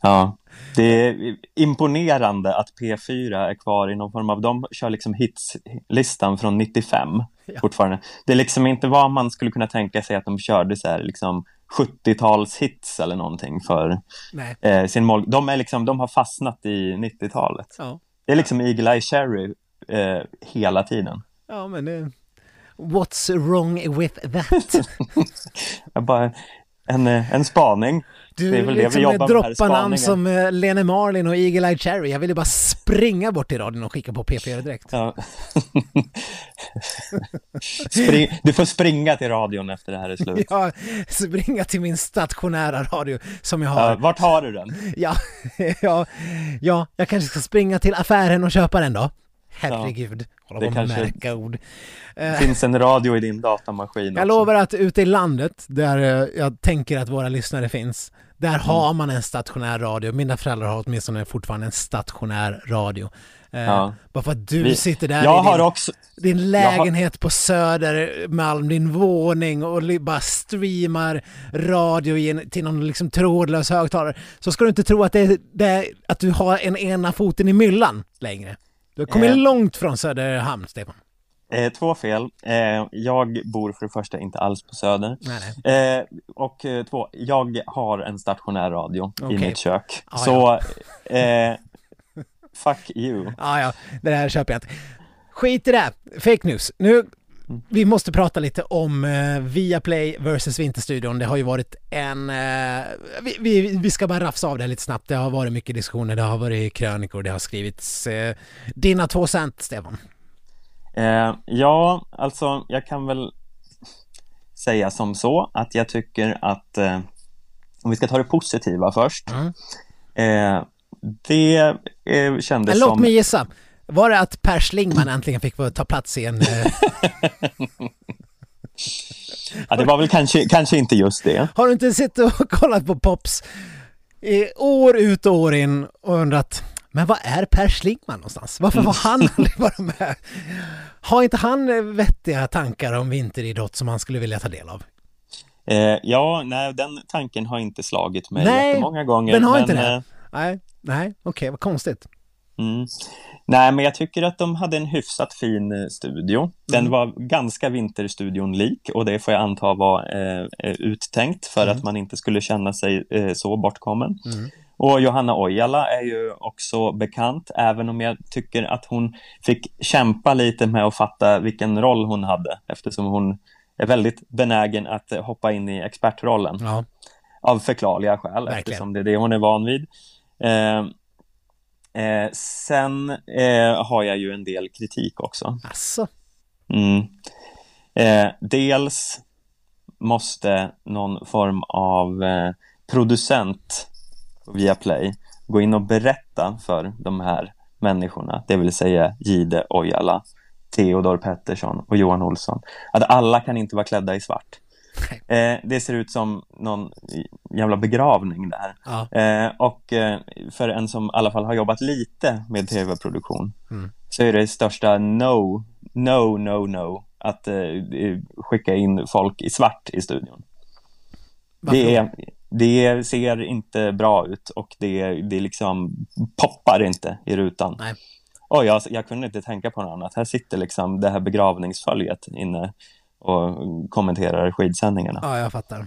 ja, det är imponerande att P4 är kvar i någon form av, de kör liksom hitslistan från 95 ja. fortfarande. Det är liksom inte vad man skulle kunna tänka sig att de körde så här liksom 70-talshits eller någonting för eh, sin mål. De, är liksom, de har fastnat i 90-talet. Ja. Det är liksom Eagle Eye Cherry eh, hela tiden. Ja, men det... What's wrong with that? bara en, eh, en spaning. Du det är väl liksom det vi jobbar droppa namn som uh, Lene Marlin och Eagle Eye Cherry. Jag ville bara springa bort till radion och skicka på P4 direkt. Ja. Spring, du får springa till radion efter det här är slut. Ja, springa till min stationära radio som jag har. Ja, vart har du den? Ja, ja, ja, jag kanske ska springa till affären och köpa den då. Herregud, Hålla Det på kanske- märka ord. Det finns en radio i din datamaskin Jag också. lovar att ute i landet, där eh, jag tänker att våra lyssnare finns, där Mm. har man en stationär radio. Mina föräldrar har åtminstone fortfarande en stationär radio. Eh, Ja. Bara för att du Vi- sitter där Jag i har din, också... din lägenhet på Södermalm, din våning och bara streamar radio i en, till någon liksom trådlös högtalare. Så ska du inte tro att, det, det, att du har en ena foten i myllan längre. Du har kommit Eh. långt från Söderhamn, Stefan. Eh, två fel. Eh, jag bor för det första inte alls på Söder. Nej, nej. Eh, och eh, två, jag har en stationär radio Okej. i mitt kök. Ah, så, eh, fuck you. Ja, ja, det där köper jag inte. Skit i det, fake news. Nu, vi måste prata lite om eh, Viaplay versus Vinterstudion. Det har ju varit en... Vi, vi, vi ska bara rafsa av det lite snabbt. Det har varit mycket diskussioner, det har varit krönikor, det har skrivits... Dina två cent, Stefan. Eh, ja, alltså jag kan väl säga som så att jag tycker att eh, om vi ska ta det positiva först. Mm. Eh, det eh, kändes låt som... mig gissa. Var det att Per Schlingman äntligen fick ta plats i en... Eh, Ja, det var väl kanske, kanske inte just det. har du inte suttit och kollat på Pops år ut och år in och undrat men vad är Per Schlingman någonstans? Varför var han aldrig bara med? Har inte han eh, vettiga tankar om vinteridrott som han skulle vilja ta del av? Eh, ja, nej, den tanken har inte slagit mig Nej, jättemånga gånger. Den har men, inte det? eh, Nej, nej, okej, vad konstigt. Mm. Nej, men jag tycker att de hade en hyfsat fin eh, studio. Den Mm. var ganska Vinterstudion lik och det får jag anta var eh, eh, uttänkt för Mm. att man inte skulle känna sig eh, så bortkommen. Och Johanna Ojala är ju också bekant, även om jag tycker att hon fick kämpa lite med att fatta vilken roll hon hade, eftersom hon är väldigt benägen att hoppa in i expertrollen Ja, av förklarliga skäl, Verkligen. eftersom det är det hon är van vid. Eh, eh, sen eh, har jag ju en del kritik också. alltså. Mm. Eh, dels måste någon form av eh, producent via Play gå in och berätta för de här människorna, det vill säga Gide Ojala, Theodor Pettersson och Johan Olsson, att alla kan inte vara klädda i svart. Eh, det ser ut som någon jävla begravning där. Ja. Eh, och eh, för en som i alla fall har jobbat lite med tv-produktion Mm. så är det största no, no, no, no att eh, skicka in folk i svart i studion. Varför Det, är, det ser inte bra ut och det, det liksom poppar inte i rutan. Nej. Och jag, jag kunde inte tänka på något annat. Här sitter liksom det här begravningsföljet inne och kommenterar skidsändningarna. Ja, jag fattar.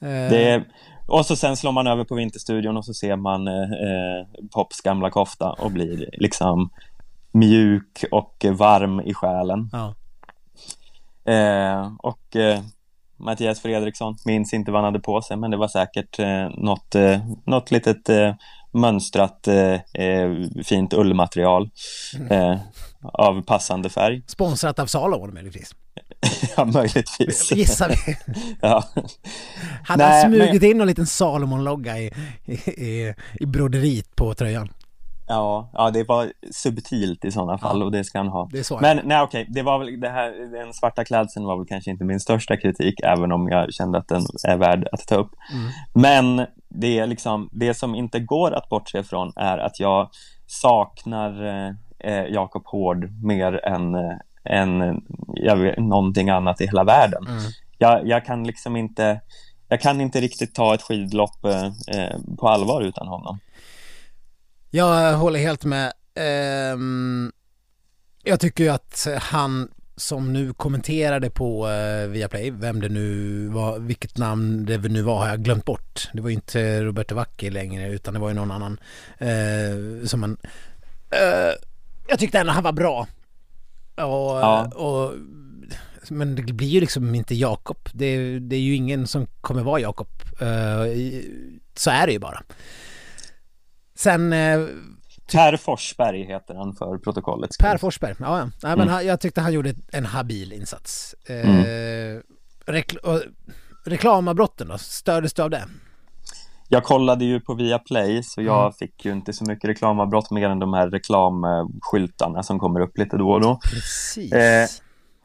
Eh, Det och så sen slår man över på Vinterstudion och så ser man eh, eh, Pops gamla kofta och blir liksom mjuk och varm i själen. Ja. Eh, och eh, Mattias Fredriksson minns inte vad han hade på sig men det var säkert eh, något, eh, något litet eh, mönstrat eh, eh, fint ullmaterial eh, av passande färg. Sponsrat av Salomon möjligtvis. ja, möjligtvis. Gissar vi. ja. Hade Nej, han men- smugit in någon liten Salomon-logga i, i, i, i broderiet på tröjan? Ja, ja, det var subtilt i sådana fall Ja. och det ska han ha. Men nej, okej, det var väl det här, den svarta klädseln var väl kanske inte min största kritik, även om jag kände att den är värd att ta upp. Mm. Men det är liksom, det som inte går att bortse från är att jag saknar eh, eh, Jakob Hård mer än, eh, än jag vet, någonting annat i hela världen. Mm. Jag, jag kan liksom inte, jag kan inte riktigt ta ett skidlopp eh, eh, på allvar utan honom. Jag håller helt med. Ehm, jag tycker ju att han som nu kommenterade på uh, Viaplay, vem det nu var, vilket namn det nu var har jag glömt bort. Det var ju inte Roberto Vacchi längre utan det var ju någon annan eh, som man... eh, jag tyckte ändå han var bra. Och, Ja. och, men det blir ju liksom inte Jakob. Det, det är ju ingen som kommer vara Jakob. Eh, så är det ju bara. Sen eh, Per Forsberg heter han för protokollets Per. Forsberg, ja, ja. Nej, men Mm. han, jag tyckte han gjorde en habil insats. Eh, Mm. rekl- och reklamavbrotten då, stördes du av det? jag kollade ju på Viaplay så jag Mm. fick ju inte så mycket reklamavbrott mer än de här reklamskyltarna som kommer upp lite då och då. Precis. Eh,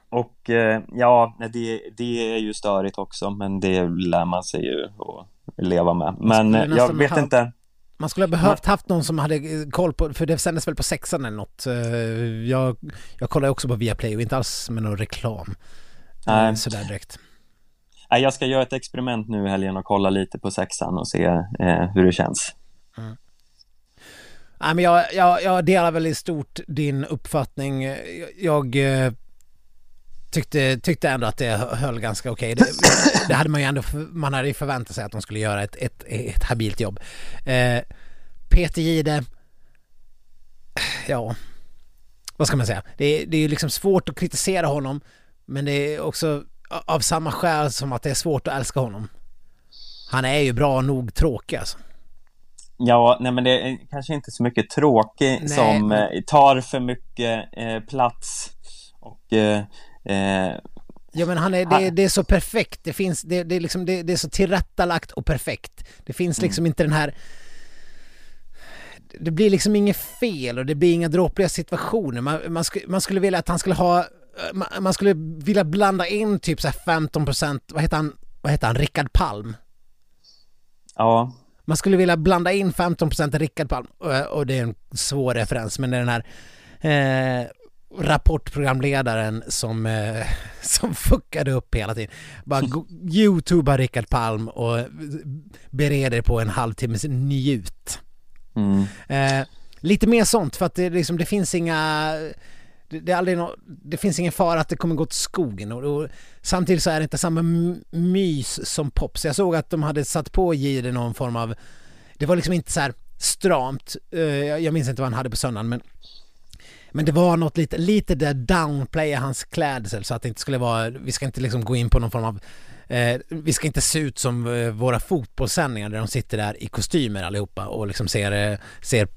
Och eh, ja, det, det är ju störigt också, men det lär man sig ju att leva med. Men eh, jag vet inte. Man skulle ha behövt haft någon som hade eh, koll på, för det sändes väl på sexan eller något. Eh, Jag, jag kollar också på Viaplay och inte alls med någon reklam. Nej. Eh, Sådär direkt. Nej, jag ska göra ett experiment nu i helgen och kolla lite på sexan och se eh, hur det känns. Nej, men jag, jag, jag delar väl i stort din uppfattning. Jag, jag tyckte, tyckte ändå att det höll ganska okej. Det, det hade man ju ändå, man hade ju förväntat sig att de skulle göra ett, ett, ett habilt jobb. Eh, Peter Gide, ja, vad ska man säga? Det, är- det är ju liksom svårt att kritisera honom, men det är också av samma skäl som att det är svårt att älska honom. Han är ju bra nog tråkig alltså. Ja, nej men det är kanske inte så mycket tråkig Nej, som eh, tar för mycket eh, plats och eh, eh, Ja men han är, det, det är så perfekt, det finns, det, det, är liksom, det, det är så tillrättalagt och perfekt. Det finns liksom inte den här... Det blir liksom inget fel och det blir inga dråpliga situationer. Man, man, skulle, man skulle vilja att han skulle ha... Man, man skulle vilja blanda in typ så här 15%, vad heter han, vad heter han, Rickard Palm? ja, Man skulle vilja blanda in 15% Rickard Palm, och, och det är en svår referens, men det är den här eh, rapportprogramledaren som, eh, som fuckade upp hela tiden. Bara go- youtuba Rickard Palm och bereder på en halvtimmes njut. mm, Eh, lite mer sånt för att det, liksom, det finns inga det, det, är aldrig nå, det finns ingen fara att det kommer gå till skogen och, och samtidigt så är det inte samma mys som Pops. Jag såg att de hade satt på Jihde någon form av det var liksom inte så här stramt. Eh, jag, jag minns inte vad han hade på söndagen men men det var något lite, lite där downplaya hans klädsel så att det inte skulle vara, vi ska inte liksom gå in på någon form av Eh, vi ska inte se ut som eh, våra fotbollssändningar där de sitter där i kostymer allihopa och liksom ser, eh, ser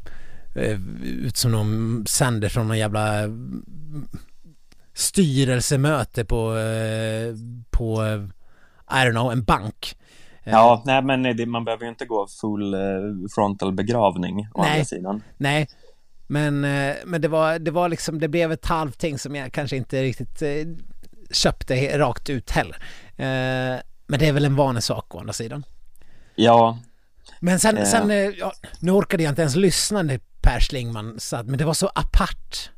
eh, ut som de sänder från någon jävla mm, styrelsemöte på, på I don't know, en bank. Ja, nej men det, man behöver ju inte gå full frontal begravning å Nej. andra sidan. Nej, men, eh, men det var, det var liksom, det blev ett halvting som jag kanske inte riktigt eh, köpte rakt ut heller. Eh, men det är väl en vanlig sak å andra sidan. Ja, Men sen, Eh. sen ja, nu orkade jag inte ens lyssna när Per Schlingman satt, men det var så apart.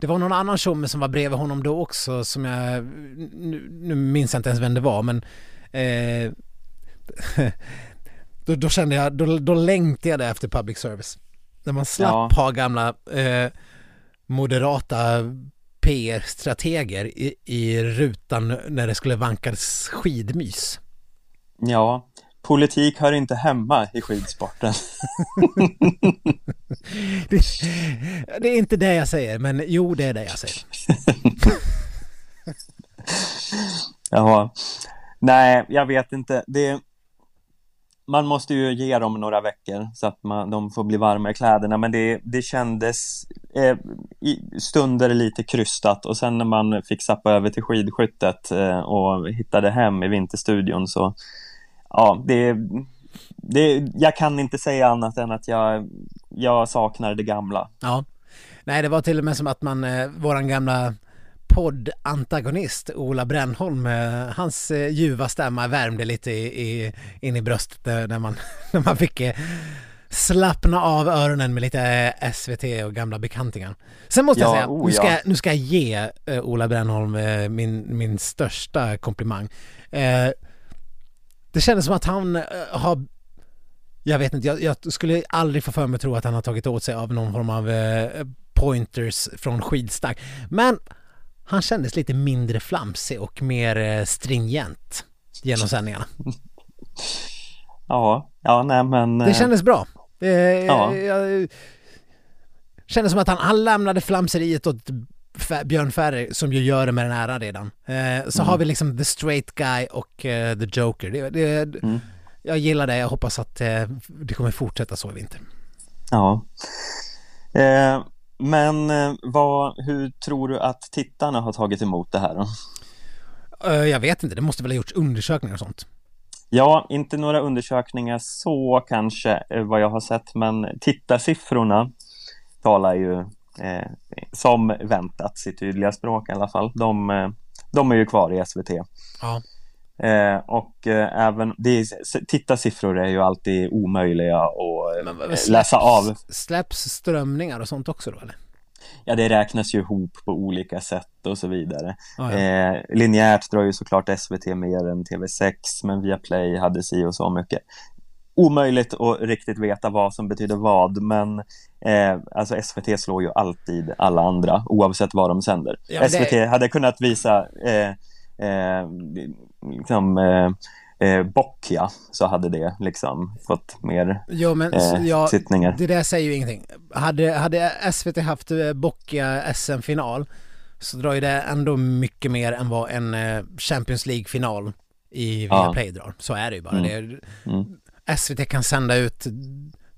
Det var någon annan tjomme som var bredvid honom då också som jag, nu, nu minns jag inte ens vem det var men eh, då, då kände jag, då, då längtade jag efter public service. När man slapp Ja. ha gamla eh, moderata PR-strateger i, i rutan när det skulle vankas skidmys. ja. Politik hör inte hemma i skidsporten. Det, det är inte det jag säger, men jo det är det jag säger. Ja, nej, jag vet inte. Det, man måste ju ge dem några veckor så att man, de får bli varma i kläderna, men det, det kändes eh, i stunder lite krystat och sen när man fick sappa över till skidskyttet eh, och hittade hem i Vinterstudion så ja, det, det, jag kan inte säga annat än att jag, jag saknar det gamla. Ja. Nej, det var till och med som att man, eh, våran gamla poddantagonist Ola Brännholm, eh, hans eh, ljuva stämma värmde lite i, i, in i bröstet eh, när man, när man fick slappna av öronen med lite SVT och gamla bekantingar. Sen måste jag Ja, säga, oh nu, ska ja. jag, nu ska jag ge Ola Brännholm min, min största komplimang. Det kändes som att han har jag vet inte, jag, jag skulle aldrig få för mig att tro att han har tagit åt sig av någon form av eh, pointers från skidstag. Men han kändes lite mindre flamsig och mer eh, stringent genom sändningarna. Ja, ja, nej men... Det eh, kändes bra. Eh, Ja. Jag kändes som att han, han lämnade flamseriet åt Björn Ferry som ju gör det med den äran redan. Eh, så Mm. har vi liksom the straight guy och eh, the joker. Det, det, Mm. Jag gillar det, jag hoppas att eh, det kommer fortsätta så i vinter. Ja. Men eh, vad, hur tror du att tittarna har tagit emot det här då? Eh, jag vet inte, det måste väl ha gjorts undersökningar och sånt. Ja, inte några undersökningar så kanske eh, vad jag har sett, men tittarsiffrorna talar ju eh, som väntat sitt tydliga språk i alla fall. De, de är ju kvar i SVT. Ja. Eh, och eh, även, det är, tittarsiffror är ju alltid omöjliga att Men vad- eh, läsa av. Släpps strömningar och sånt också då eller? Ja, det räknas ju ihop på olika sätt och så vidare. Ja, ja. Eh, linjärt drar ju såklart SVT mer än TV6, men Viaplay hade si och så mycket. Omöjligt att riktigt veta vad som betyder vad, men eh, alltså SVT slår ju alltid alla andra, oavsett vad de sänder. Ja, men SVT hade kunnat visa eh, eh, liksom, eh, eh, Boccia, så hade det liksom fått mer Jo men eh, ja, sittningar. det där säger ju ingenting. Hade, hade SVT haft eh, Boccia SM-final så drar ju det ändå mycket mer än vad en eh, Champions League-final i Ja. Viaplay drar. Så är det ju bara. Mm. Det Mm. SVT kan sända ut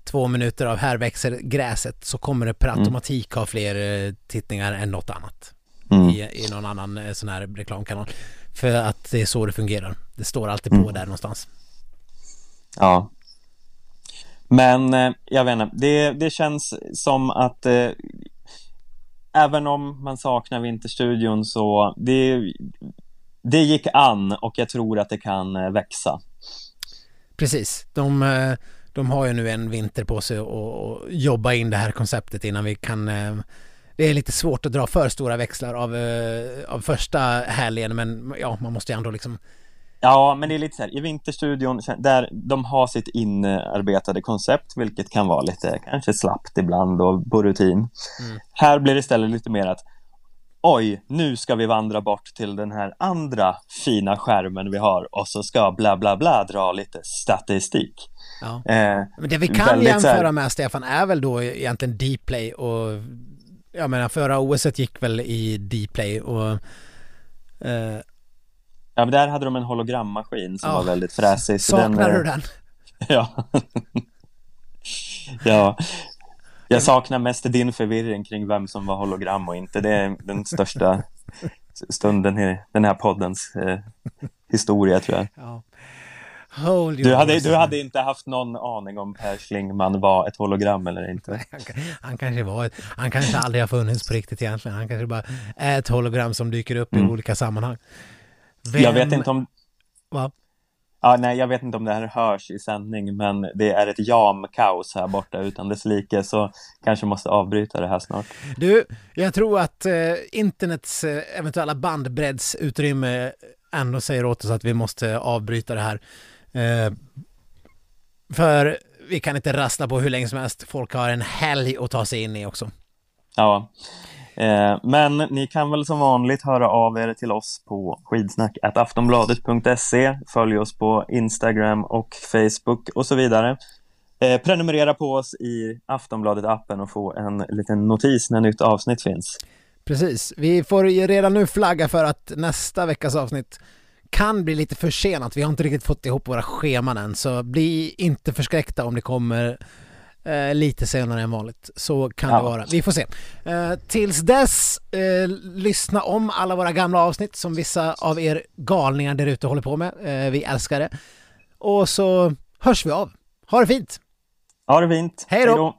två minuter av Här växer gräset så kommer det per Mm. automatik ha fler tittningar än något annat Mm. i, i någon annan sån här reklamkanal. För att det är så det fungerar. Det står alltid Mm. på där någonstans. Ja. Men eh, jag vet inte, det, det känns som att eh, även om man saknar Vinterstudion så det, det gick an och jag tror att det kan eh, växa. Precis. De, eh, de har ju nu en vinter på sig att att jobba in det här konceptet innan vi kan eh, det är lite svårt att dra för stora växlar av, eh, av första helgen men ja, man måste ju ändå liksom Ja, men det är lite så här, i Vinterstudion, där de har sitt inarbetade koncept, vilket kan vara lite kanske slappt ibland och på rutin. Här blir det istället lite mer att oj, nu ska vi vandra bort till den här andra fina skärmen vi har och så ska bla bla bla dra lite statistik. Ja. Eh, Men det vi kan jämföra här- med Stefan är väl då egentligen Dplay och jag menar förra OS gick väl i Dplay och eh, ja, men där hade de en hologrammaskin som Ja. var väldigt fräsig. saknar eh, du den? Ja. ja. Jag saknar mest din förvirring kring vem som var hologram och inte. Det är den största stunden i den här poddens eh, historia tror jag. Ja. Du hade, du hade inte haft någon aning om Per Schlingman var ett hologram eller inte. Han, han kanske var ett, han kanske aldrig har funnits på riktigt egentligen. Han kanske bara är ett hologram som dyker upp i olika sammanhang. Vem- Mm. Jag vet inte om Va? Ja, nej, jag vet inte om det här hörs i sändning, men det är ett jamkaos här borta utan dess like, så kanske måste avbryta det här snart. Du, jag tror att eh, internets eh, eventuella bandbreddsutrymme ändå säger åt oss att vi måste avbryta det här. Eh, för vi kan inte rassla på hur länge som helst. Folk har en helg att ta sig in i också. Ja, eh, men ni kan väl som vanligt höra av er till oss på skidsnack.aftonbladet.se. Följ oss på Instagram och Facebook och så vidare. Eh, prenumerera på oss i Aftonbladet-appen och få en liten notis när nytt avsnitt finns. Precis. Vi får redan nu flagga för att nästa veckas avsnitt kan bli lite försenat. Vi har inte riktigt fått ihop våra scheman än, så bli inte förskräckta om det kommer eh, lite senare än vanligt. Så kan Ja. det vara. Vi får se. Eh, tills dess, eh, lyssna om alla våra gamla avsnitt som vissa av er galningar där ute håller på med. Eh, vi älskar det. Och så hörs vi av. Ha det fint! Ha det fint! Hej då.